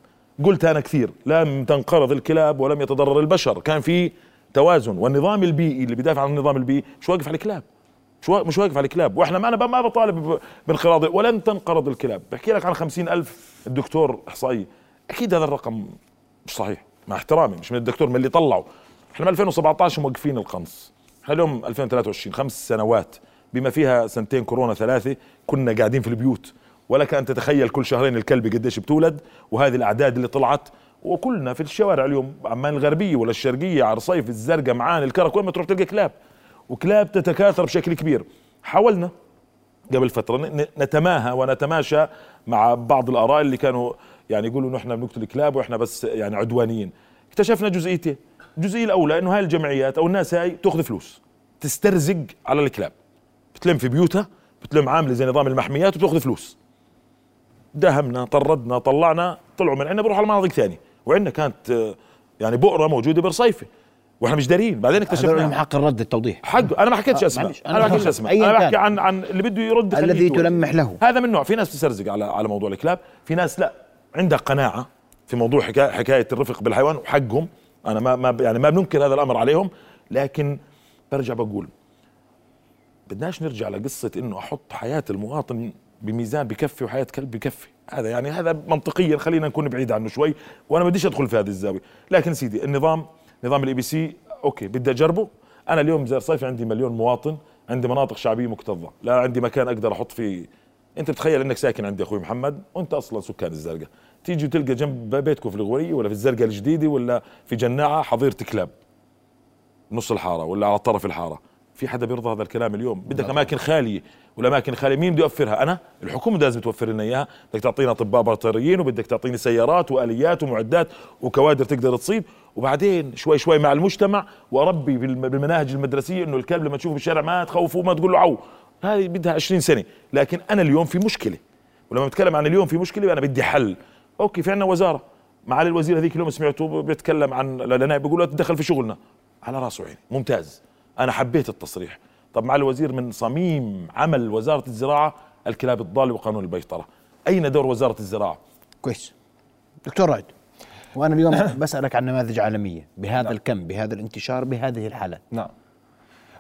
[SPEAKER 7] قلت أنا كثير لم تنقرض الكلاب ولم يتضرر البشر. كان في توازن. والنظام البيئي اللي بيدافع عن النظام البيئي مش واقف على الكلاب؟ مش مش واقف على الكلاب. وإحنا ما أنا ما بطالب بانقراض ولن تنقرض الكلاب. بحكي لك عن خمسين ألف الدكتور احصائيه أكيد هذا الرقم مش صحيح مع احترامي مش من الدكتور من اللي طلعوا. إحنا من 2017 موقفين القنص. إحنا اليوم 2023 خمس سنوات بما فيها سنتين كورونا ثلاثة كنا قاعدين في البيوت. ولك أن تتخيل كل شهرين الكلب قديش بتولد وهذه الأعداد اللي طلعت. وكلنا في الشوارع اليوم عمان الغربية ولا الشرقية على الرصيف الزرقاء معان الكرك وين ما تروح تلقى كلاب. وكلاب تتكاثر بشكل كبير. حاولنا قبل فترة ن- نتماهى ونتماشى مع بعض الآراء اللي كانوا يعني يقولوا إنه إحنا بنقتل كلاب وإحنا بس يعني عدوانيين. اكتشفنا جزئيتين. الجزئية الأولى إنه هاي الجمعيات أو الناس هاي تأخذ فلوس تسترزق على الكلاب. بتلم في بيوتها بتلم عاملة زي نظام المحميات وتأخذ فلوس. داهمنا طردنا طلعنا طلعوا من عندنا بروحوا على مناطق ثانية. وعندنا كانت آه، يعني بؤرة موجودة برصيفه وإحنا مش دارين. بعدين اكتشفنا
[SPEAKER 1] حق الرد التوضيح.
[SPEAKER 7] حق أنا ما حكيتش
[SPEAKER 1] آه، أسماء.
[SPEAKER 7] أنا ما حكيتش
[SPEAKER 1] أسماء.
[SPEAKER 7] أنا بحكي. عن عن اللي بده يرد
[SPEAKER 1] الذي. تلمح له.
[SPEAKER 7] هذا من نوع. في ناس تسرزق على على موضوع الكلاب. في ناس لا. عندها قناعة في موضوع حكايه حكاية الرفق بالحيوان وحقهم. أنا ما ما يعني ما بننكر هذا الأمر عليهم. لكن برجع بقول بدناش نرجع لقصة إنه أحط حياة المواطن بميزان بكفي وحياة كلب بكفي. هذا يعني هذا منطقيا. خلينا نكون بعيد عنه شوي. وأنا ما بديش أدخل في هذه الزاوية. لكن سيدي النظام نظام ال ABC okay بدي أجربه. أنا اليوم زي الرصيفة عندي مليون مواطن عندي مناطق شعبية مكتظة. لا عندي مكان أقدر أحط فيه. أنت بتخيل إنك ساكن عندي أخوي محمد وأنت أصلا سكان الزرقاء. تيجي تلقى جنب بيتكم في الغوريه ولا في الزرقاء الجديدة ولا في جناعة حظيرة كلاب. نص الحارة ولا على طرف الحارة. في حدا بيرضى هذا الكلام اليوم؟ بدك أماكن خالية. والأماكن خاليه مين بده يوفرها؟ أنا؟ الحكومة لازم توفر لنا إياها. بدك تعطينا أطباء بيطريين وبدك تعطيني سيارات وآليات ومعدات وكوادر تقدر تصيد. وبعدين شوي شوي مع المجتمع واربي بالم- بالمناهج المدرسية إنه الكلب لما تشوفه بالشارع ما تخوفه ما تقول له عو. هذه بدها 20 سنة. لكن أنا اليوم في مشكلة. ولما بتكلم عن اليوم في مشكلة أنا بدي حل. أوكي في عندنا وزارة. معالي الوزير هذيك اليوم سمعته بيتكلم عن لنا بيقول لا تدخل في شغلنا. على راسه عيني. ممتاز. أنا حبيت التصريح. طب معالي الوزير من صميم عمل وزارة الزراعة الكلاب الضالة وقانون البيطرة. أين دور وزارة الزراعة؟
[SPEAKER 1] كويس. دكتور رائد وأنا اليوم (coughs) بسألك عن نماذج عالمية بهذا الكم بهذا الانتشار بهذه الحالات
[SPEAKER 2] نعم.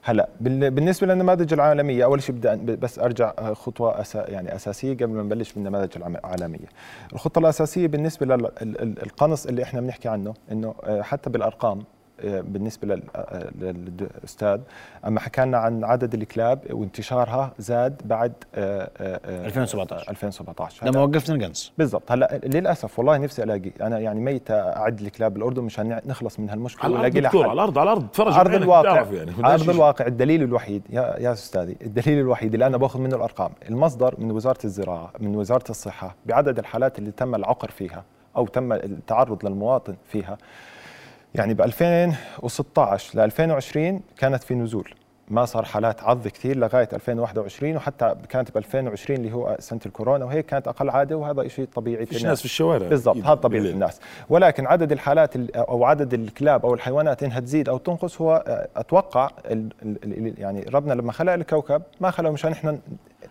[SPEAKER 2] هلا بال- بالنسبة للنماذج العالمية أول شيء بدي بس أرجع خطوة أسا يعني أساسية قبل ما نبلش بالنماذج العالمية. الخطة الأساسية بالنسبة للقنص اللي إحنا بنحكي عنه إنه آه، حتى بالأرقام آه، بالنسبة لل- آه، للأستاذ. أما حكى عن عدد الكلاب وانتشارها زاد بعد آه، آه، آه،
[SPEAKER 1] 2017.
[SPEAKER 2] 2017
[SPEAKER 1] لما وقفنا القنص
[SPEAKER 2] بالضبط. هلا للأسف والله نفسي ألاقي أنا يعني ميت أعد الكلاب بالاردن مشان نخلص من هالمشكله
[SPEAKER 7] على
[SPEAKER 2] الأرض
[SPEAKER 7] دكتور. على الأرض على الأرض. تفرج أرض
[SPEAKER 2] الواقع.
[SPEAKER 7] يعني. أرض.
[SPEAKER 2] الواقع. الدليل الوحيد يا يا أستاذي الدليل الوحيد اللي أنا باخذ منه الأرقام. المصدر من وزارة الزراعة من وزارة الصحة بعدد الحالات اللي تم العقر فيها أو تم التعرض للمواطن فيها يعني ب 2016 ل 2020 كانت في نزول ما صار حالات عض كثير لغاية 2021 وحتى كانت ب 2020 اللي هو سنة الكورونا وهيك كانت أقل عادة وهذا شيء طبيعي
[SPEAKER 7] فيش ناس في الشوارع
[SPEAKER 2] بالضبط. هذا طبيعه
[SPEAKER 7] بالليل.
[SPEAKER 2] الناس ولكن عدد الحالات ال- أو عدد الكلاب أو الحيوانات إنها تزيد أو تنقص هو أتوقع يعني ربنا لما خلق الكوكب ما خلقه مشان إحنا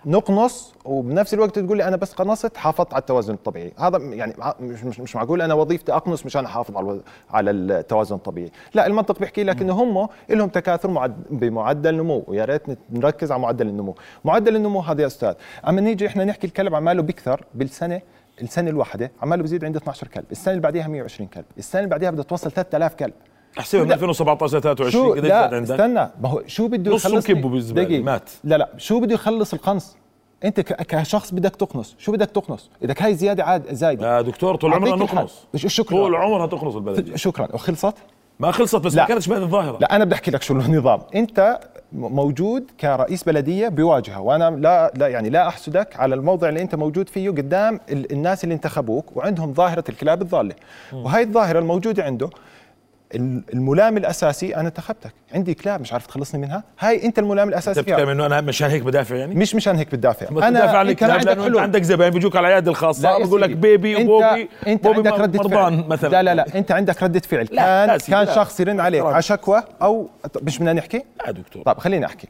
[SPEAKER 2] نقنص وبنفس الوقت تقول لي أنا بس قنصت حافظت على التوازن الطبيعي. هذا يعني مش مش, مش معقول أنا وظيفتي أقنص مشان أحافظ على على التوازن الطبيعي. لا المنطق بيحكي لك إنه هم لهم تكاثر معد بمعدل نمو ويا ريت نركز على معدل النمو. معدل النمو هذا يا أستاذ أما نيجي إحنا نحكي الكلب عماله بيكثر بالسنة السنة الواحدة عماله بزيد عند 12 كلب السنة اللي بعديها 120 كلب السنة اللي بعديها بدها توصل 3000 كلب.
[SPEAKER 7] أحسبها من
[SPEAKER 2] لا.
[SPEAKER 7] 2017 ل 23
[SPEAKER 2] شو
[SPEAKER 7] قديش
[SPEAKER 2] لا
[SPEAKER 7] عندك.
[SPEAKER 2] استنى ما هو شو بده يخلص
[SPEAKER 7] كبه بالزبالة، مات.
[SPEAKER 2] لا لا شو بده يخلص القنص؟ أنت كشخص بدك تقنص شو بدك تقنص؟ بدك هاي زيادة عاد زايدة.
[SPEAKER 7] يا دكتور طول عمرنا. نقنص.
[SPEAKER 2] شكرا.
[SPEAKER 7] طول عمرها تقنص البلد
[SPEAKER 2] شكرا. وخلصت؟
[SPEAKER 7] ما خلصت بس
[SPEAKER 2] لا.
[SPEAKER 7] ما كانتش بهذه الظاهرة.
[SPEAKER 2] لا أنا بدي أحكي لك شو النظام. أنت موجود كرئيس بلدية بواجهة وأنا لا لا يعني لا أحسدك على الموضع اللي أنت موجود فيه قدام ال- الناس اللي انتخبوك وعندهم ظاهرة الكلاب الضالة. وهي الظاهرة الموجودة عنده الملام الأساسي أنا انتخبتك عندي كلاب مش عارف تخلصني منها. هاي أنت الملام
[SPEAKER 7] أنت
[SPEAKER 2] الاساسي
[SPEAKER 7] بتتكلم
[SPEAKER 2] فيها
[SPEAKER 7] إنه أنا مشان هيك بدافع يعني؟
[SPEAKER 2] مش مشان هيك بتدافع
[SPEAKER 7] بس بدافع عن
[SPEAKER 2] انت
[SPEAKER 7] الكلاب لأنه
[SPEAKER 2] أنت
[SPEAKER 7] عندك زباين بيجوك على العياده
[SPEAKER 2] الخاصة.
[SPEAKER 7] بقول لك. بيبي
[SPEAKER 2] أنت
[SPEAKER 7] وبوبي
[SPEAKER 2] أنت
[SPEAKER 7] بوبي
[SPEAKER 2] عندك
[SPEAKER 7] مرضان
[SPEAKER 2] فعل.
[SPEAKER 7] مثلا.
[SPEAKER 2] لا لا لا. أنت عندك ردة فعل.
[SPEAKER 7] لا، لا
[SPEAKER 2] كان كان
[SPEAKER 7] لا.
[SPEAKER 2] شخص يرن عليك. على شكوى أو مش بدنا نحكي؟
[SPEAKER 7] لا دكتور.
[SPEAKER 2] طيب خليني أحكي.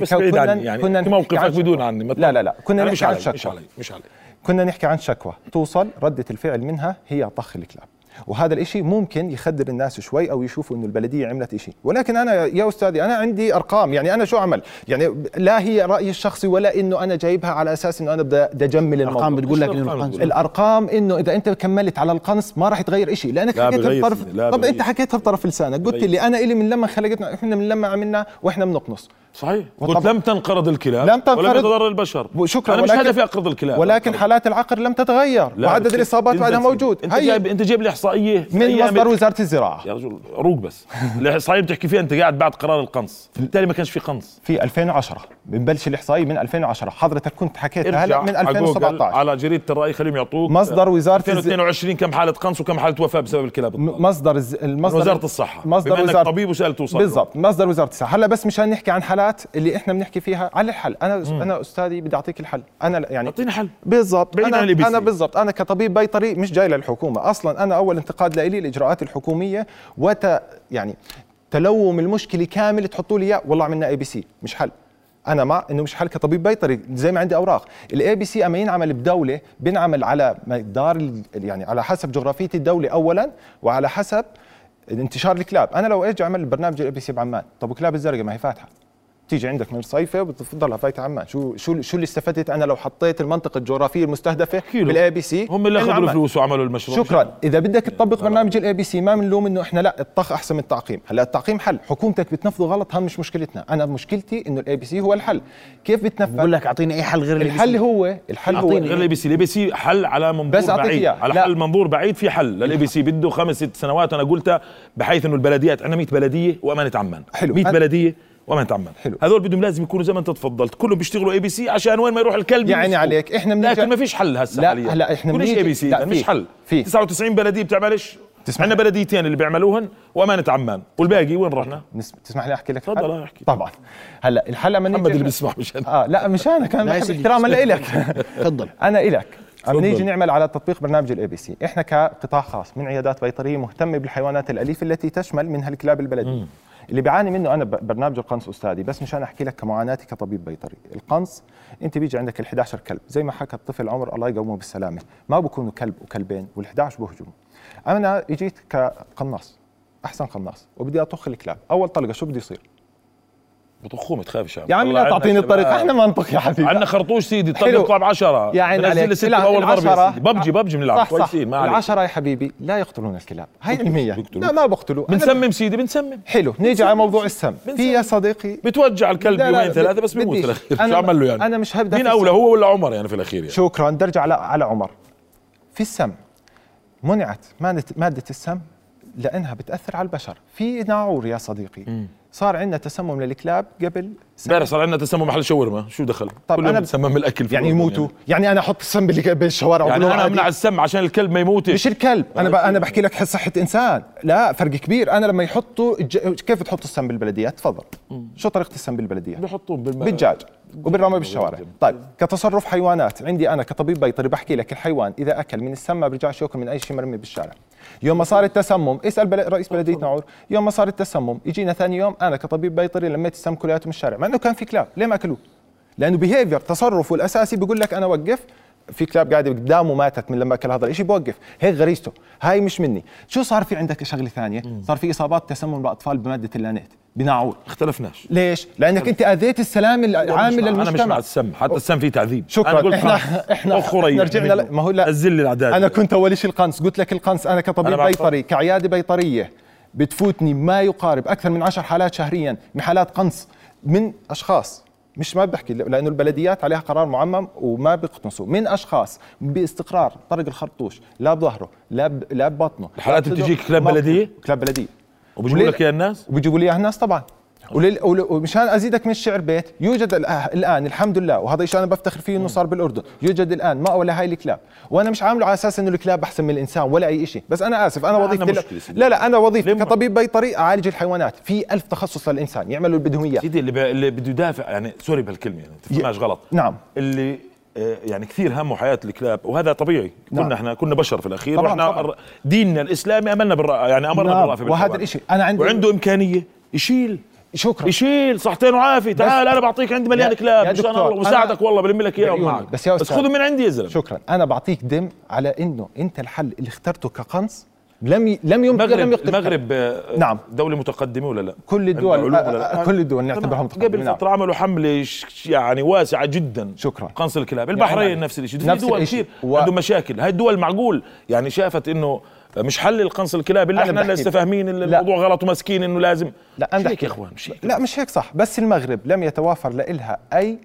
[SPEAKER 7] بس بعيد عني يعني
[SPEAKER 2] كنا
[SPEAKER 7] موقفك بدون
[SPEAKER 2] شكوى.
[SPEAKER 7] عني
[SPEAKER 2] لا لا لا. كنا نحكي عن
[SPEAKER 7] علي مش
[SPEAKER 2] شكوى.
[SPEAKER 7] علي مش علي
[SPEAKER 2] كنا نحكي عن شكوى. توصل ردة الفعل منها هي طخ الكلاب. وهذا الإشي ممكن يخدر الناس شوي أو يشوفوا إنه البلدية عملت إشي ولكن أنا يا أستاذي أنا عندي أرقام يعني أنا شو أعمل يعني لا هي رأيي الشخصي ولا إنه أنا جايبها على أساس إنه أنا بدي أجمل الموضوع
[SPEAKER 1] أرقام بتقول لك
[SPEAKER 7] الأرقام
[SPEAKER 1] القنص
[SPEAKER 7] بتقول؟
[SPEAKER 2] الأرقام إنه إذا أنت كملت على القنص ما راح يتغير شيء لأنك
[SPEAKER 7] لا
[SPEAKER 2] حكيتها بطرف طب. أنت حكيتها بطرف لسانك قلت. لي أنا إلي من لما خلقتنا إحنا من لما عملنا وإحنا بنقنص
[SPEAKER 7] صحيح. قلت لم تنقرض الكلاب
[SPEAKER 2] لم تنقرض.
[SPEAKER 7] ولم يتضرر البشر.
[SPEAKER 2] شكرا
[SPEAKER 7] أنا مش هدفي أقرض الكلاب.
[SPEAKER 2] ولكن حالات العقر لم تتغير وعدد
[SPEAKER 7] الإصابات
[SPEAKER 2] بعدها موجود.
[SPEAKER 7] أنت
[SPEAKER 2] هي
[SPEAKER 7] جايب أنت جايب لي احصائيه
[SPEAKER 2] من مصدر وزارة الزراعة.
[SPEAKER 7] يا رجل روق بس. الإحصائية بتحكي فيها أنت قاعد بعد قرار القنص. بالتالي ما كانش في قنص.
[SPEAKER 2] في 2010 بنبلش الإحصائية من 2010 حضرتك كنت حكيتها هلا من
[SPEAKER 7] على جوجل
[SPEAKER 2] 2017
[SPEAKER 7] على جريدة الرأي خليهم يعطوك.
[SPEAKER 2] مصدر وزارة الز...
[SPEAKER 7] 2022 كم حالة قنص وكم حالة وفاة بسبب الكلاب
[SPEAKER 2] مصدر المصدر
[SPEAKER 7] وزارة الصحة.
[SPEAKER 2] مصدر وزاره
[SPEAKER 7] طبيب وسال توصل
[SPEAKER 2] بالضبط. مصدر وزارة الصحة. هلا بس مشان نحكي عن حالات اللي إحنا بنحكي فيها على الحل. أنا أنا أستاذي بدي أعطيك الحل. أنا يعني
[SPEAKER 7] أعطيني حل.
[SPEAKER 2] بالضبط.
[SPEAKER 7] أنا.
[SPEAKER 2] أنا بالضبط. أنا كطبيب بيطري مش جاي للحكومة. أصلا أنا أول انتقاد لي الاجراءات الحكومية وت يعني تلوم المشكلة كامل تحطوا لي إياه. والله عملنا ABC مش حل. أنا مع إنه مش حل كطبيب بيطري. زي ما عندي أوراق. ال ABC أما ينعمل بدولة بينعمل على مقدار يعني على حسب جغرافية الدولة اولا وعلى حسب انتشار الكلاب. أنا لو أجي أعمل برنامج ال ABC بعمان. طب وكلاب الزرقاء ما هي فاتحة. تيجي عندك من الرصيفة وبتفضلها فايته عمان. شو شو شو اللي استفدت أنا لو حطيت
[SPEAKER 7] المنطقة الجغرافية
[SPEAKER 2] المستهدفة. بال ABC
[SPEAKER 7] هم اللي
[SPEAKER 2] أخذوا.
[SPEAKER 7] الفلوس وعملوا المشروع.
[SPEAKER 2] شكرا. إذا بدك تطبق برنامج ال ABC ما بنلوم إنه إحنا لا الطخ أحسن من التعقيم. هلأ التعقيم حل. حكومتك بتنفذه غلط هم مش مشكلتنا. أنا مشكلتي إنه ال ABC هو الحل. كيف
[SPEAKER 1] بقول
[SPEAKER 2] بتنفذ
[SPEAKER 1] لك أعطيني أي حل غير اللي
[SPEAKER 2] الحل هو الحل هو
[SPEAKER 7] غير ال A BC ال ABC حل على منظور
[SPEAKER 2] بس
[SPEAKER 7] بعيد. على
[SPEAKER 2] لا.
[SPEAKER 7] حل منظور بعيد في حل. لل ABC بده خمس ست سنوات أنا قلتها بحيث إنه البلديات عندنا 100 بلدية وأمانة عمان.
[SPEAKER 2] حلو.
[SPEAKER 7] 100
[SPEAKER 2] أنا-
[SPEAKER 7] بلدية وامانه عمان
[SPEAKER 2] حلو.
[SPEAKER 7] هذول بدهم لازم يكونوا زي ما انت تفضلت كلهم بيشتغلوا ABC عشان وين ما يروح الكلب
[SPEAKER 2] يعني
[SPEAKER 7] يمسكوه.
[SPEAKER 2] عليك إحنا بنرجع
[SPEAKER 7] لكن ما فيش حل هسه
[SPEAKER 2] لا،
[SPEAKER 7] حاليا
[SPEAKER 2] هلا إحنا
[SPEAKER 7] وليش
[SPEAKER 2] بنيجي-
[SPEAKER 7] ABC
[SPEAKER 2] لا،
[SPEAKER 7] مش
[SPEAKER 2] في.
[SPEAKER 7] حل
[SPEAKER 2] في.
[SPEAKER 7] 99 بلدية بتعملش
[SPEAKER 2] تسمح
[SPEAKER 7] عندنا. بلديتين اللي بيعملوهن وامانه عمان والباقي وين رحنا؟
[SPEAKER 2] نس- تسمح لي أحكي لك
[SPEAKER 7] تفضل،؟ آه، احكي.
[SPEAKER 2] طبعا هلا الحل لما
[SPEAKER 7] محمد
[SPEAKER 2] نيجي
[SPEAKER 7] اللي بيسمع مش أنا
[SPEAKER 2] آه لا مش أنا كان
[SPEAKER 1] لا
[SPEAKER 2] بحب. احتراما لك (laughs)
[SPEAKER 1] تفضل
[SPEAKER 2] أنا أما
[SPEAKER 7] تفضل.
[SPEAKER 2] نيجي نعمل على تطبيق برنامج ال ABC إحنا كقطاع خاص من عيادات بيطرية مهتمة بالحيوانات الأليفة التي تشمل منها الكلاب البلدية اللي بيعاني منه أنا برنامج القنص أستاذي بس مشان أحكي لك كمعاناتي كطبيب بيطري. القنص أنت بيجي عندك ال11 كلب زي ما حكى الطفل عمر الله يقومه بالسلامة. ما بكونوا كلب وكلبين وال11 بهجموا. أنا اجيت كقناص أحسن قناص وبدي أطخ الكلاب. أول طلقة شو بده يصير؟
[SPEAKER 7] بطخوه ما تخافش
[SPEAKER 2] يا عم لا تعطيني الطريقة إحنا ما ننطق يا حبيبي.
[SPEAKER 7] عندنا خرطوش سيدي
[SPEAKER 2] حلو.
[SPEAKER 7] الطلقه بيطلع ب 10
[SPEAKER 2] يا عين عليك
[SPEAKER 7] باول ضربه يا سيدي. ببجي ببجي بنلعب كويسين ما عليك.
[SPEAKER 2] العشرة يا حبيبي. لا يقتلون الكلاب. هاي علمية. لا ما بقتلوا.
[SPEAKER 7] بنسمم سيدي بنسمم.
[SPEAKER 2] حلو. نيجي على موضوع السم. في يا صديقي
[SPEAKER 7] بتوجع الكلب يومين ثلاثة بس. بيموت في
[SPEAKER 2] الأخير.
[SPEAKER 7] شو عمل له يعني؟
[SPEAKER 2] أنا مش هبدأ
[SPEAKER 7] مين
[SPEAKER 2] أولى.
[SPEAKER 7] هو ولا عمر يعني في الأخير يعني؟
[SPEAKER 2] شكرا. درجة على على عمر. في السم. منعت مادة مادة السم لأنها بتأثر على البشر. في ناعور يا صديقي. صار عندنا تسمم للكلاب قبل.
[SPEAKER 7] امبارح صار عندنا تسمم محل شاورما شو دخل؟
[SPEAKER 2] طب أنا-
[SPEAKER 7] بتسمم الأكل في
[SPEAKER 2] يعني يموتوا. يعني. أنا أحط السم باللي- بالشوارع
[SPEAKER 7] يعني, يعني
[SPEAKER 2] أنا.
[SPEAKER 7] أمنع السم عشان الكلب ما يموتش.
[SPEAKER 2] مش الكلب. أنا ب... أنا بحكي لك صحة إنسان. لا فرق كبير. أنا لما يحطوا الج... كيف تحط السم بالبلديات؟ تفضل. شو طريقة السم بالبلديات؟
[SPEAKER 7] بحطوهم بالماء.
[SPEAKER 2] بالدجاج وبالرمى بالشوارع. طيب كتصرف حيوانات. عندي أنا كطبيب بيطري بحكي لك الحيوان إذا أكل من السم ما بيرجعش يأكل من أي شيء مرمي بالشارع. يوم ما صار التسمم اسأل بل... رئيس بلدية ناعور يوم ما صار التسمم يجينا ثاني يوم أنا كطبيب بيطري لميت السم كلياته من الشارع مع إنه كان في كلاب ليه ما أكلوه؟ لأنه behavior تصرفه الأساسي بيقول لك أنا وقف في كلاب قاعدة قدامه ماتت من لما أكل هذا الشيء بوقف. هيك غريزته. هاي مش مني. شو صار في عندك شغلة ثانية؟ صار في إصابات تسمم بأطفال بمادة اللانيت. بناعور
[SPEAKER 7] اختلفناش.
[SPEAKER 2] ليش؟ لأنك أنت أذيت السلامة العامة
[SPEAKER 7] أنا مش مع
[SPEAKER 2] للمجتمع
[SPEAKER 7] السم حتى السم فيه تعذيب.
[SPEAKER 2] شكراً.
[SPEAKER 7] أنا
[SPEAKER 2] إحنا-
[SPEAKER 7] اخري
[SPEAKER 2] إحنا رجعنا ل- ما هو لا.
[SPEAKER 7] الزل الاعداد
[SPEAKER 2] أنا كنت اول شيء القنص. قلت لك القنص أنا
[SPEAKER 7] أنا
[SPEAKER 2] كطبيب
[SPEAKER 7] بعرف.
[SPEAKER 2] بيطري كعيادة بيطرية بتفوتني ما يقارب أكثر من عشر حالات شهريا من حالات قنص من أشخاص. مش ما بحكي لأنه البلديات عليها قرار معمم وما بيقنصوا. من أشخاص باستقرار طرق الخرطوش لا بظهره لا ب... لا ببطنه.
[SPEAKER 7] الحالات
[SPEAKER 2] لا
[SPEAKER 7] بتجيك. كلاب بلدية؟
[SPEAKER 2] كلاب بلدية.
[SPEAKER 7] وبيجيبوا لك اياها الناس؟
[SPEAKER 2] وبيجيبوا لي اياها الناس طبعا. ولل- ومشان أزيدك من الشعر بيت يوجد الآن الحمد لله وهذا شيء أنا بفتخر فيه إنه صار بالأردن يوجد الآن مأوى لهاي الكلاب. وأنا مش عامله على أساس إنه الكلاب أحسن من الإنسان ولا أي شيء بس أنا آسف
[SPEAKER 7] أنا
[SPEAKER 2] وظيفتي لا-. لا لا أنا وظيفتي كطبيب بيطري أعالج الحيوانات. في ألف تخصص للإنسان يعملوا اللي بدهم اياه
[SPEAKER 7] سيدي اللي, ب... اللي بده يدافع يعني سوري بهالكلمة يعني تفهمهاش غلط.
[SPEAKER 2] نعم.
[SPEAKER 7] اللي يعني كثير همه حياه الكلاب وهذا طبيعي كنا
[SPEAKER 2] نعم.
[SPEAKER 7] إحنا كنا بشر في الأخير
[SPEAKER 2] طبعاً،
[SPEAKER 7] وإحنا
[SPEAKER 2] طبعاً.
[SPEAKER 7] ديننا الإسلامي أملنا بالرأ... يعني أمرنا
[SPEAKER 2] نعم،
[SPEAKER 7] بالرأفه
[SPEAKER 2] وهذا. الإشي. أنا عندي-
[SPEAKER 7] وعنده إمكانية يشيل
[SPEAKER 2] شكرا
[SPEAKER 7] يشيل صحتين وعافية تعال أنا بعطيك عندي مليان
[SPEAKER 2] يا-
[SPEAKER 7] كلاب
[SPEAKER 2] يا
[SPEAKER 7] مشان
[SPEAKER 2] دكتور،
[SPEAKER 7] الله وساعدك
[SPEAKER 2] أنا-
[SPEAKER 7] والله بلم لك اياهم. معك
[SPEAKER 2] بس يا
[SPEAKER 7] بس. خذوا من عندي يا زلمة
[SPEAKER 2] شكرا أنا بعطيك دم على إنه أنت الحل اللي اخترته كقنص لم ي... لم يمكن لم
[SPEAKER 7] المغرب
[SPEAKER 2] يقتل
[SPEAKER 7] المغرب آه،
[SPEAKER 2] نعم.
[SPEAKER 7] دولة متقدمة ولا لا
[SPEAKER 2] كل الدول
[SPEAKER 7] ولا لا؟
[SPEAKER 2] آه، كل الدول
[SPEAKER 7] تمام.
[SPEAKER 2] نعتبرهم
[SPEAKER 7] قبل
[SPEAKER 2] نعم.
[SPEAKER 7] فترة عملوا حملة يعني واسعة جدا
[SPEAKER 2] شكرا.
[SPEAKER 7] قنص الكلاب
[SPEAKER 2] يعني
[SPEAKER 7] البحرين نفس الشيء في دول. كثير
[SPEAKER 2] و-
[SPEAKER 7] عندهم مشاكل هاي الدول معقول يعني شافت إنه مش حل القنص الكلاب إحنا اللي
[SPEAKER 2] بحكي-
[SPEAKER 7] لسه فاهمين. الموضوع غلط وماسكين إنه لازم
[SPEAKER 2] لا أنا
[SPEAKER 7] يا إخوان مش هيك
[SPEAKER 2] لا مش هيك صح بس المغرب لم يتوافر لها أي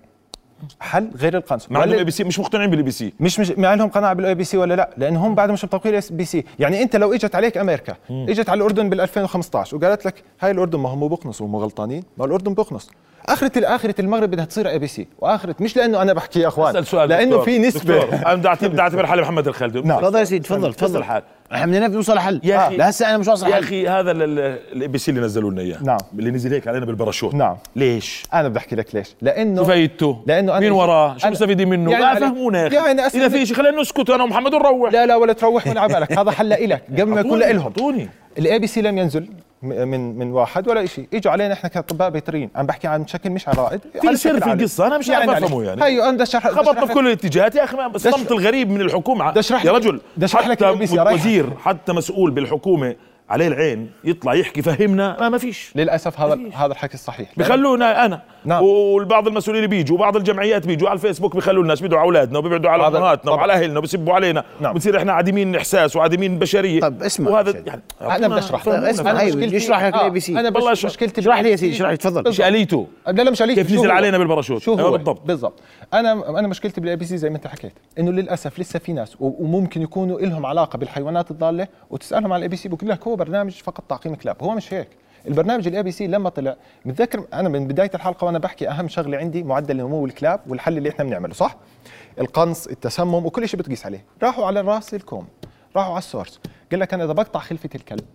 [SPEAKER 2] حل غير القنص
[SPEAKER 7] مع انه
[SPEAKER 2] ولا-
[SPEAKER 7] ABC مش مقتنعين بال ABC
[SPEAKER 2] مش مش ما لهم قناعة بالاي بي سي ولا لا؟ لأن هم بعد مش مطبقين ال ABC يعني أنت لو إجت عليك أمريكا إجت على الأردن بال 2015 وقالت لك هاي الأردن ما هم بقنصوا هم غلطانين. ما الأردن بقنص. آخرة آخرة المغرب بدها تصير ABC واخره مش لأنه أنا بحكي يا أخوان
[SPEAKER 7] أسأل سؤال
[SPEAKER 2] لأنه
[SPEAKER 7] دكتور.
[SPEAKER 2] في نسبه
[SPEAKER 7] دكتور، أنا بدي أعتبر حالي محمد الخالدي
[SPEAKER 2] نعم.
[SPEAKER 1] تفضل يا سيدي تفضل.
[SPEAKER 7] تفضل
[SPEAKER 1] تفضل
[SPEAKER 7] حال
[SPEAKER 1] إحنا بدنا نوصل لحل
[SPEAKER 7] يا أخي-
[SPEAKER 1] لهسه أنا مش واصل
[SPEAKER 7] يا أخي هذا ال ABC اللي نزلوا لنا إياه
[SPEAKER 2] نعم.
[SPEAKER 7] اللي نزل هيك علينا بالباراشوت
[SPEAKER 2] نعم.
[SPEAKER 7] ليش؟
[SPEAKER 2] أنا بدي أحكي لك ليش لأنه
[SPEAKER 7] شو فايدته؟
[SPEAKER 2] لأنه أنا
[SPEAKER 7] مين وراه؟ شو
[SPEAKER 2] أنا-
[SPEAKER 7] مستفيدين منه؟
[SPEAKER 2] يعني عليك-
[SPEAKER 7] فهمونا يا أخي
[SPEAKER 2] يعني
[SPEAKER 7] إذا في شيء خلينا نسكت أنا ومحمد ونروح
[SPEAKER 2] لا لا ولا تروح ولا بالك هذا حل لك قبل ما يكون لهم. ال ABC لم ينزل من من واحد ولا شيء إجوا علينا إحنا كأطباء بيطريين عم بحكي عن شكل مش على رائد
[SPEAKER 7] في سر في
[SPEAKER 2] عادي.
[SPEAKER 7] القصة، أنا مش عارف
[SPEAKER 2] عليك.
[SPEAKER 7] أفهمه يعني.
[SPEAKER 2] هيو أنا بدي اشرح
[SPEAKER 7] خبطنا في. كل الاتجاهات يا
[SPEAKER 2] أخي
[SPEAKER 7] الصمت الغريب من الحكومة
[SPEAKER 2] بدي
[SPEAKER 7] يا رجل
[SPEAKER 2] بدي أشرح لك.
[SPEAKER 7] وزير حتى مسؤول بالحكومة عليه العين يطلع يحكي فهمنا ما ما فيش
[SPEAKER 2] للأسف هذا هذا الحكي الصحيح
[SPEAKER 7] بخلونا أنا
[SPEAKER 2] نعم.
[SPEAKER 7] والبعض المسؤولين اللي بيجوا وبعض الجمعيات بيجوا على الفيسبوك بيخلوا الناس بيدعوا على أولادنا وبيدعوا على
[SPEAKER 2] أمهاتنا.
[SPEAKER 7] وعلى أهلنا وبيسبوا علينا
[SPEAKER 2] نعم.
[SPEAKER 7] بنصير إحنا عديمين إحساس وعديمين بشرية
[SPEAKER 1] طب اسمع
[SPEAKER 7] وهذا. يعني
[SPEAKER 2] أنا بدي اشرح.
[SPEAKER 1] اسمع، هاي
[SPEAKER 2] مشكلتي-
[SPEAKER 1] يشرح لك
[SPEAKER 2] آه،
[SPEAKER 1] ال ABC.
[SPEAKER 2] أنا
[SPEAKER 7] اشرح.
[SPEAKER 2] مشكلتي
[SPEAKER 1] اشرح لي يا سيدي اشرح لي تفضل
[SPEAKER 7] إيش اليته
[SPEAKER 2] لا لا مش عليك
[SPEAKER 7] كيف نزل؟ علينا بالباراشوت
[SPEAKER 2] شو هو
[SPEAKER 7] بالضبط.
[SPEAKER 2] بالضبط أنا أنا مشكلتي بال ABC زي ما أنت حكيت إنه للأسف لسه في ناس وممكن يكونوا لهم علاقة بالحيوانات الضالة وتسألهم على ال ABC بقول لك هو برنامج فقط تعقيم كلاب هو مش هيك البرنامج ال ABC لما طلع متذكر أنا من بداية الحلقة وأنا بحكي أهم شغلة عندي معدل نمو الكلاب والحل اللي إحنا بنعمله صح؟ القنص التسمم وكل شيء بتقيس عليه. راحوا على راس الكوم راحوا على ال source. قال لك أنا إذا بقطع خلفة الكلب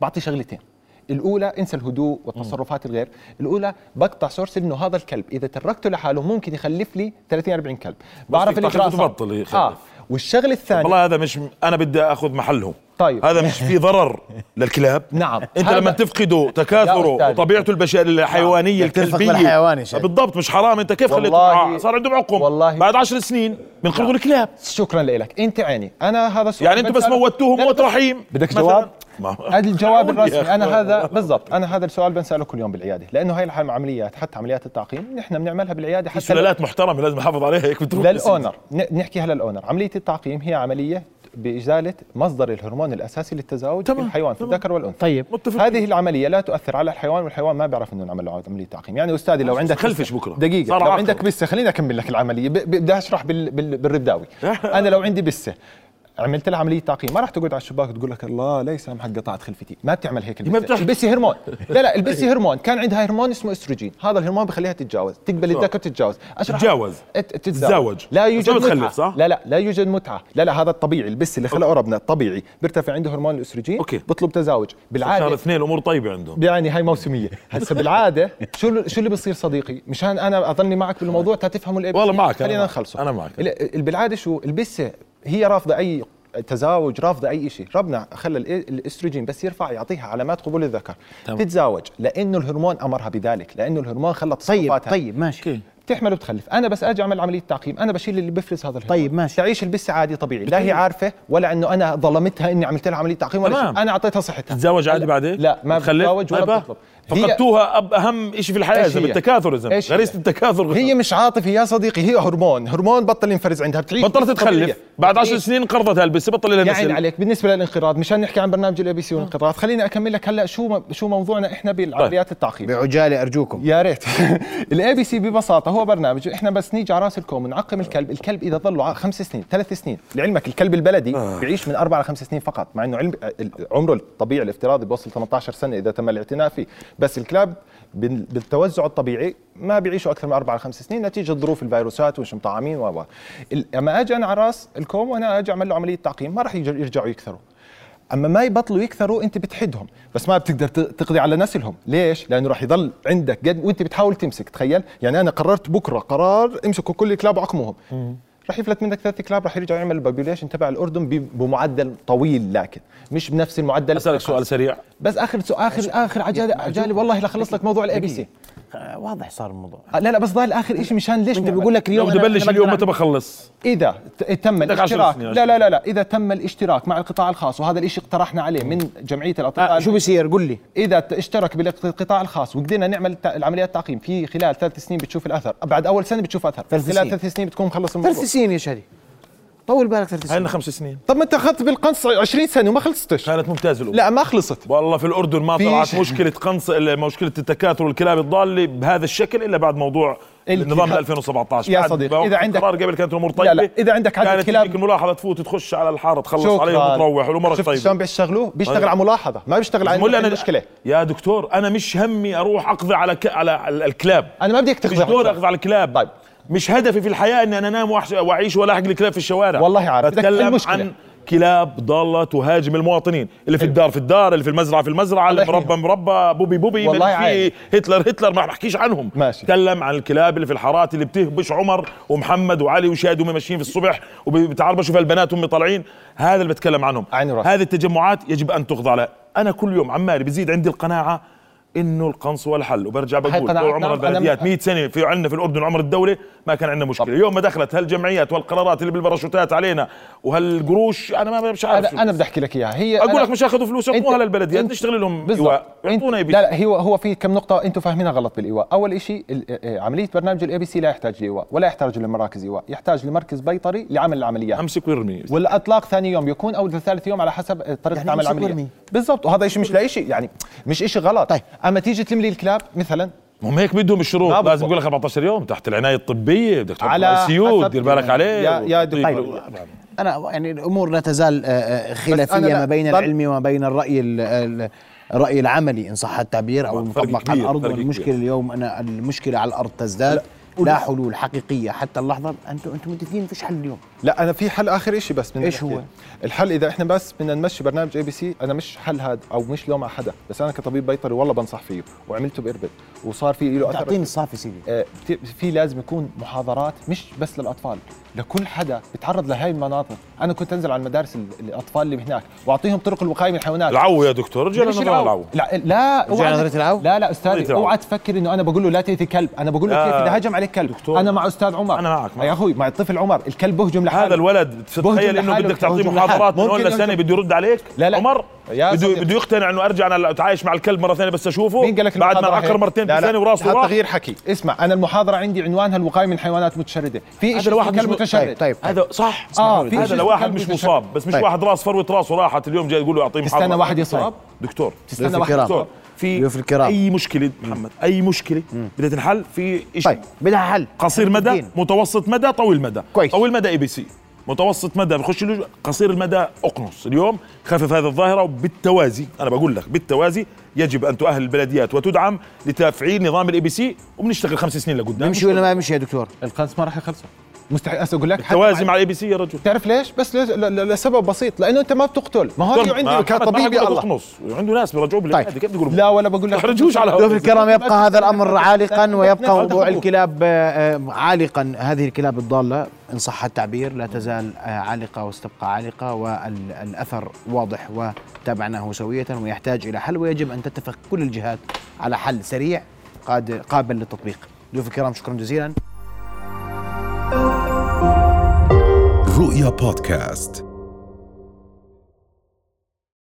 [SPEAKER 2] بعطي شغلتين. الأولى انسى الهدوء والتصرفات الغير. الأولى بقطع source إنه هذا الكلب إذا تركته لحاله ممكن يخلف لي 30 40 كلب. بعرف
[SPEAKER 7] يقطع
[SPEAKER 2] الاجراء
[SPEAKER 7] خلفه
[SPEAKER 2] صعب.
[SPEAKER 7] بطل يخلف.
[SPEAKER 2] آه. والشغلة الثانية
[SPEAKER 7] والله هذا مش أنا بدي أخذ محله.
[SPEAKER 2] طيب.
[SPEAKER 7] هذا مش في ضرر (laughs) للكلاب.
[SPEAKER 2] نعم. أنت
[SPEAKER 7] لما تفقده تكاثره. وطبيعته البشريه الحيوانية
[SPEAKER 1] بدك ترفق الكلبية.
[SPEAKER 7] بالضبط مش حرام. أنت كيف خليته؟ معاه؟ صار عندهم عقم.
[SPEAKER 2] والله-
[SPEAKER 7] بعد عشر سنين بنقرضوا الكلاب.
[SPEAKER 2] شكرا لك. أنت عيني. أنا هذا
[SPEAKER 7] يعني أنتم بس موتوهم موت رحيم.
[SPEAKER 2] بدك. جواب؟ هذا الجواب الرسمي.
[SPEAKER 7] أنا.
[SPEAKER 2] هذا بالضبط. أنا هذا السؤال بنسأله كل يوم بالعيادة. لأنه هاي العمليات حتى عمليات التعقيم نحن بنعملها
[SPEAKER 7] بالعيادة
[SPEAKER 2] حتى
[SPEAKER 7] سلالات محترمة لازم نحافظ عليها هيك بتروح
[SPEAKER 2] للأونر. نحكيها للاونر عملية التعقيم هي عملية بإزالة مصدر الهرمون الأساسي للتزاوج في الحيوان في. الذكر والأنثى
[SPEAKER 1] طيب
[SPEAKER 7] متفق
[SPEAKER 2] هذه العملية لا تؤثر على الحيوان والحيوان ما بيعرف إنه نعمل له عمليه تعقيم يعني أستاذي لو عندك
[SPEAKER 7] خلفش
[SPEAKER 2] بسة-
[SPEAKER 7] بكرة.
[SPEAKER 2] دقيقة
[SPEAKER 7] صار
[SPEAKER 2] لو. عندك بسه خليني أكمل لك ب- بدي أشرح بال... بال... بالرداوي (laughs) أنا لو عندي بسة عملت لها عملية تعقيم. ما راح تقعد على الشباك وتقول لك الله ليس سامحك قطعت خلفتي. ما بتعمل هيك
[SPEAKER 7] ما
[SPEAKER 2] البسه هرمون. (laughs) لا لا البسه هرمون. كان عندها هرمون اسمه استروجين. هذا الهرمون بخليها تتجاوز. تقبل الذكر تتجاوز.
[SPEAKER 7] تتجاوز.
[SPEAKER 2] ت-
[SPEAKER 7] تتزاوج.
[SPEAKER 2] لا يوجد متعة.
[SPEAKER 7] صح؟
[SPEAKER 2] لا لا لا يوجد متعة. لا لا هذا الطبيعي. البس اللي خلقه ربنا الطبيعي بيرتفع عنده هرمون الاستروجين
[SPEAKER 7] okay.
[SPEAKER 2] بيطلب تزاوج.
[SPEAKER 7] شهر
[SPEAKER 2] بالعاده
[SPEAKER 7] اثنين الأمور طيبة عندهم.
[SPEAKER 2] يعني هاي موسمية. هسه بالعادة شو شو اللي بيصير صديقي؟ مشان أنا أظني معك بالموضوع تفهموا ال A
[SPEAKER 7] والله معك،
[SPEAKER 2] خلينا. نخلصه.
[SPEAKER 7] أنا معك.
[SPEAKER 2] ال- ال- بالعادة شو؟ البسه هي رافضة أي تزاوج رافضة أي شيء ربنا خلى ال- الأستروجين بس يرفع يعطيها علامات قبول الذكر.
[SPEAKER 7] تمام.
[SPEAKER 2] تتزاوج لأنه الهرمون أمرها بذلك لأنه الهرمون خلى
[SPEAKER 1] طيب
[SPEAKER 2] تصرفاتها.
[SPEAKER 1] طيب ماشي.
[SPEAKER 7] okay.
[SPEAKER 2] تحمل وتخلف. أنا بس أجي أعمل عملية تعقيم. أنا بشيل اللي بفرز هذا الهرمون.
[SPEAKER 1] طيب، ماشي.
[SPEAKER 2] تعيش البسه عادي طبيعي. لا هي عارفة ولا إنه أنا ظلمتها إني عملت لها عملية تعقيم ولا. شيء. أنا أعطيتها صحتها.
[SPEAKER 7] تتزاوج عادي بعدين؟
[SPEAKER 2] لا ما؟ بتتزوج ولا
[SPEAKER 7] طيب،
[SPEAKER 2] بتطلب.
[SPEAKER 7] فقدتوها أب أهم شيء في الحياة اذا
[SPEAKER 2] إيش هي؟
[SPEAKER 7] غريزة التكاثر
[SPEAKER 2] هي مش عاطفة يا صديقي هي هرمون. هرمون بطل ينفرز عندها بتعيش
[SPEAKER 7] بطلت. تخلف. بعد عشر
[SPEAKER 2] بتعيش.
[SPEAKER 7] سنين انقرضت هالبسه بطل لها
[SPEAKER 2] يا عيني
[SPEAKER 7] نسل
[SPEAKER 2] عليك. بالنسبة للانقراض مشان نحكي عن برنامج ال ABC والانقراض خليني أكمل لك هلأ شو شو موضوعنا إحنا بالعمليات التعقيم.
[SPEAKER 1] بعجالة أرجوكم.
[SPEAKER 2] يا ريت. (laughs) ال ABC ببساطة هو برنامج إحنا بس نيجي على راس الكوم ونعقم الكلب. الكلب إذا ع- خمس سنين ثلاث سنين لعلمك الكلب البلدي بيعيش من أربع لخمس سنين فقط مع إنه علم عمره الطبيعي الافتراضي بيوصل 18 سنة إذا تم الاعتناء فيه. بس الكلاب بال- بالتوزع الطبيعي ما بيعيشوا أكثر من أربع لخمس سنين نتيجة ظروف الفيروسات ومش مطعمين و أما أجي أنا على رأس الكوم وأنا أجي أعمل له عملية تعقيم ما راح يرجعوا يكثروا. أما ما يبطلوا يكثروا أنت بتحدهم بس ما بتقدر تقضي على نسلهم. ليش؟ لأنه راح يضل عندك قد وأنت بتحاول تمسك تخيل؟ يعني أنا قررت بكرة قرار امسكوا كل الكلاب وعقموهم. راح يفلت منك ثلاث كلاب راح يرجع يعمل ال population تبع الأردن بمعدل طويل لكن مش بنفس المعدل.
[SPEAKER 7] أسألك سؤال سريع.
[SPEAKER 2] بس آخر سؤال اخر آخر عجالي عجالي والله لخلص لك موضوع ال
[SPEAKER 1] ABC واضح صار الموضوع.
[SPEAKER 2] لا لا بس ضايل آخر شيء مشان ليش
[SPEAKER 1] انت؟ بيقول لك اليوم
[SPEAKER 7] بدي
[SPEAKER 1] أنا
[SPEAKER 7] اليوم متى بخلص
[SPEAKER 2] إذا تم الاشتراك. لا لا لا لا إذا تم الاشتراك مع القطاع الخاص وهذا الشيء اقترحنا عليه من جمعية الأطباء.
[SPEAKER 1] آه شو بصير قل لي.
[SPEAKER 2] إذا اشترك بالقطاع الخاص وقدرنا نعمل العمليات التعقيم في خلال ثلاث سنين بتشوف الأثر. بعد أول سنة بتشوف
[SPEAKER 1] أثر.
[SPEAKER 2] خلال. ثلاث سنين بتكون مخلص الموضوع.
[SPEAKER 1] ثلاث سنين يا شادي طول بالك ثلاث سنين
[SPEAKER 7] خمس سنين.
[SPEAKER 2] طب ما انت أخذت بالقنص 20 سنة وما خلصتش.
[SPEAKER 7] كانت ممتازة الأولى.
[SPEAKER 2] لا ما خلصت.
[SPEAKER 7] والله في الأردن ما طلعت. مشكلة قنص مشكلة التكاثر والكلاب الضالة بهذا الشكل إلا بعد موضوع النظام 2017
[SPEAKER 2] يا صديقي، إذا عندك-
[SPEAKER 7] القرار قبل كانت الأمور طيبه
[SPEAKER 2] لا لا، إذا عندك عدد
[SPEAKER 7] كانت
[SPEAKER 2] كلاب-
[SPEAKER 7] تجيك الملاحظه تفوت تخش على الحارة تخلص. عليهم وتروح
[SPEAKER 2] والأمور
[SPEAKER 7] طيبة.
[SPEAKER 2] شلون بيشتغلوا؟ بيشتغل
[SPEAKER 7] طيب.
[SPEAKER 2] على ملاحظة ما بيشتغل على
[SPEAKER 7] مولي
[SPEAKER 2] إنه
[SPEAKER 7] أنا
[SPEAKER 2] مشكلة.
[SPEAKER 7] يا دكتور أنا مش همي أروح أقضي على ك... على ال- الكلاب.
[SPEAKER 2] أنا ما بديك
[SPEAKER 7] مش
[SPEAKER 2] تقضي
[SPEAKER 7] دور أقضي على الكلاب.
[SPEAKER 2] طيب.
[SPEAKER 7] مش هدفي في الحياة إني أنا أنام وأعيش ولا احق الكلاب في الشوارع
[SPEAKER 2] والله عارف.
[SPEAKER 7] بتكلم
[SPEAKER 2] المشكلة.
[SPEAKER 7] عن كلاب ضالة تهاجم المواطنين اللي في الدار في الدار اللي في المزرعة في المزرعة اللي مربى مربى بوبي بوبي
[SPEAKER 2] والله
[SPEAKER 7] في. هتلر هتلر ما بحكيش عنهم
[SPEAKER 2] ماشي.
[SPEAKER 7] تكلم عن الكلاب اللي في الحارات اللي بتهبش عمر ومحمد وعلي وشاد وهم ماشيين في الصبح وبتعربشوا في البنات وهم طالعين هذا اللي بتكلم عنهم
[SPEAKER 2] عيني.
[SPEAKER 7] هذه التجمعات يجب أن تخضع لها أنا كل يوم عمالي بزيد عندي القناعة إنه القنص هو الحل. وبرجع بقول طول. عمر
[SPEAKER 2] أنا-
[SPEAKER 7] البلديات 100 سنة في عندنا في الأردن عمر الدولة ما كان عندنا مشكلة. اليوم ما دخلت هالجمعيات والقرارات اللي بالباراشوتات علينا وهالقروش أنا ما مش عارف.
[SPEAKER 2] أنا أنا بدي أحكي لك إياها. هي
[SPEAKER 7] أقول
[SPEAKER 2] أنا-
[SPEAKER 7] لك مش ياخذوا فلوس يعطوها للبلديات
[SPEAKER 2] أنت-
[SPEAKER 7] نشتغل لهم
[SPEAKER 2] إيواء.
[SPEAKER 7] يعطونا بي
[SPEAKER 2] لا لا هو هو في كم نقطة أنتم فاهمينها غلط بالإيواء، أول شيء عملية برنامج ال ABC لا يحتاج لإيواء ولا يحتاج لمراكز إيواء، يحتاج لمركز بيطري لعمل العمليات.
[SPEAKER 7] أمسك ويرمي.
[SPEAKER 2] والأطلاق ثاني يوم يكون أو ثالث يوم على حسب طريقة
[SPEAKER 1] يعني
[SPEAKER 2] عمل
[SPEAKER 1] العملية.
[SPEAKER 2] بالضبط. وهذا شيء مش لاي شيء يعني مش شيء غلط.
[SPEAKER 1] طيب.
[SPEAKER 2] أما تيجي تلم لي الكلاب مثلا؟
[SPEAKER 7] هم هيك بدهم الشروط لازم. يقول لك 14 يوم تحت العناية الطبية بدك تحط
[SPEAKER 2] على
[SPEAKER 7] سيو دير بالك عليه
[SPEAKER 2] يا- يا
[SPEAKER 7] وتعطيه-
[SPEAKER 2] طيب.
[SPEAKER 1] أنا يعني الأمور لا تزال آه، آه، خلافية
[SPEAKER 2] لا-
[SPEAKER 1] ما بين العلم وما بين الرأي ال- ال- الرأي العملي إن صح التعبير
[SPEAKER 7] أو
[SPEAKER 1] المطبق على
[SPEAKER 7] الأرض.
[SPEAKER 1] والمشكلة
[SPEAKER 7] كبير.
[SPEAKER 1] اليوم أنا المشكلة على الأرض تزداد. لا حلول حقيقية حتى اللحظة. أنتم أنتم متفقين؟ فيش حل اليوم.
[SPEAKER 2] لا أنا في حل آخر شيء بس من
[SPEAKER 1] إيش هو؟
[SPEAKER 2] الحل إذا إحنا بس بدنا نمشي برنامج ABC أنا مش حل هذا أو مش لوم على حدا بس أنا كطبيب بيطري والله بنصح فيه وعملته بإربد وصار في له اثر
[SPEAKER 1] تعطيني الصافي سيدي
[SPEAKER 2] آه، في لازم يكون محاضرات مش بس للأطفال لكل حدا بيتعرض لهي المناطق أنا كنت أنزل على المدارس ال- الأطفال اللي هناك وأعطيهم طرق الوقاية من الحيوانات
[SPEAKER 7] العو يا دكتور رجعنا نظام العو
[SPEAKER 2] لا لا
[SPEAKER 1] رجعنا أوعى-؟
[SPEAKER 2] لا لا
[SPEAKER 7] العو.
[SPEAKER 2] أوعى تفكر إنه أنا بقول له لا تاذي كلب أنا بقول له. كيف اذا هجم عليك كلب
[SPEAKER 7] دكتور.
[SPEAKER 2] أنا مع أستاذ عمر
[SPEAKER 7] أنا معك، معك.
[SPEAKER 2] يا أخوي مع الطفل عمر الكلب بهجم
[SPEAKER 7] هذا الولد تتخيل
[SPEAKER 2] إنه
[SPEAKER 7] بدك تعطيه. محاضرات من لسنه
[SPEAKER 2] يهجم.
[SPEAKER 7] بده يرد عليك
[SPEAKER 2] لا، لا.
[SPEAKER 7] عمر بده. بده يقتنع إنه أرجع أنا أتعايش مع الكلب مرة ثانية بس أشوفه
[SPEAKER 2] مين قال لك
[SPEAKER 7] بعد ما عكر؟ مرتين في
[SPEAKER 2] لا
[SPEAKER 7] ثانية وراسه
[SPEAKER 2] هذا
[SPEAKER 7] راح
[SPEAKER 2] تغيير حكي اسمع أنا المحاضرة عندي عنوانها الوقايه من الحيوانات المتشردة في شيء
[SPEAKER 7] لواحد
[SPEAKER 2] كلب
[SPEAKER 7] مش-
[SPEAKER 2] متشرد
[SPEAKER 1] طيب طيب
[SPEAKER 7] هذا صح
[SPEAKER 2] آه في
[SPEAKER 7] هذا لواحد مش. مصاب بس مش
[SPEAKER 1] طيب.
[SPEAKER 7] واحد راس فروة راسه راحت اليوم جاي يقول له أعطيه
[SPEAKER 2] تستنى
[SPEAKER 7] محاضرة
[SPEAKER 2] واحد يصاب
[SPEAKER 7] دكتور
[SPEAKER 2] تستنى واحد.
[SPEAKER 7] دكتور في
[SPEAKER 1] ضيوف الكرام.
[SPEAKER 7] أي مشكلة محمد؟ أي مشكلة؟ بدها تنحل في شيء
[SPEAKER 1] طيب بدها حل
[SPEAKER 7] قصير مدى
[SPEAKER 1] متفقين.
[SPEAKER 7] متوسط مدى طويل مدى.
[SPEAKER 1] كويس.
[SPEAKER 7] طويل مدى ABC متوسط مدى بخش قصير المدى أقنص. اليوم خفف هذه الظاهرة وبالتوازي أنا بقول لك بالتوازي يجب أن تؤهل البلديات وتدعم لتفعيل نظام ال ABC وبنشتغل خمس سنين لقدام.
[SPEAKER 1] بيمشي ولا ما بيمشي يا دكتور؟
[SPEAKER 2] القنص ما راح يخلصوا مستحيل هسه أقول لك
[SPEAKER 7] توازي
[SPEAKER 2] مع-
[SPEAKER 7] ال ABC يا رجل.
[SPEAKER 2] تعرف ليش؟ بس ليش- ل- ل- لسبب بسيط لأنه أنت ما بتقتل. ما هو عندي
[SPEAKER 7] ما-
[SPEAKER 2] كطبيب يا الله
[SPEAKER 7] اقنص عنده ناس بيرجعوه بالعياده كيف بيقولوا؟
[SPEAKER 2] لا ولا بقول لك.
[SPEAKER 7] تحرجوش على
[SPEAKER 1] ضيوف الكرام يبقى هذا الأمر عالقا (laughs) ويبقى موضوع. الكلاب آه، عالقا. هذه الكلاب الضالة إن صح التعبير لا تزال آه، عالقة وستبقى عالقة والأثر واضح وتابعناه سوية ويحتاج إلى حل ويجب أن تتفق كل الجهات على حل سريع قادر قابل للتطبيق. ضيوف الكرام شكرا جزيلا.
[SPEAKER 4] رؤيا بودكاست.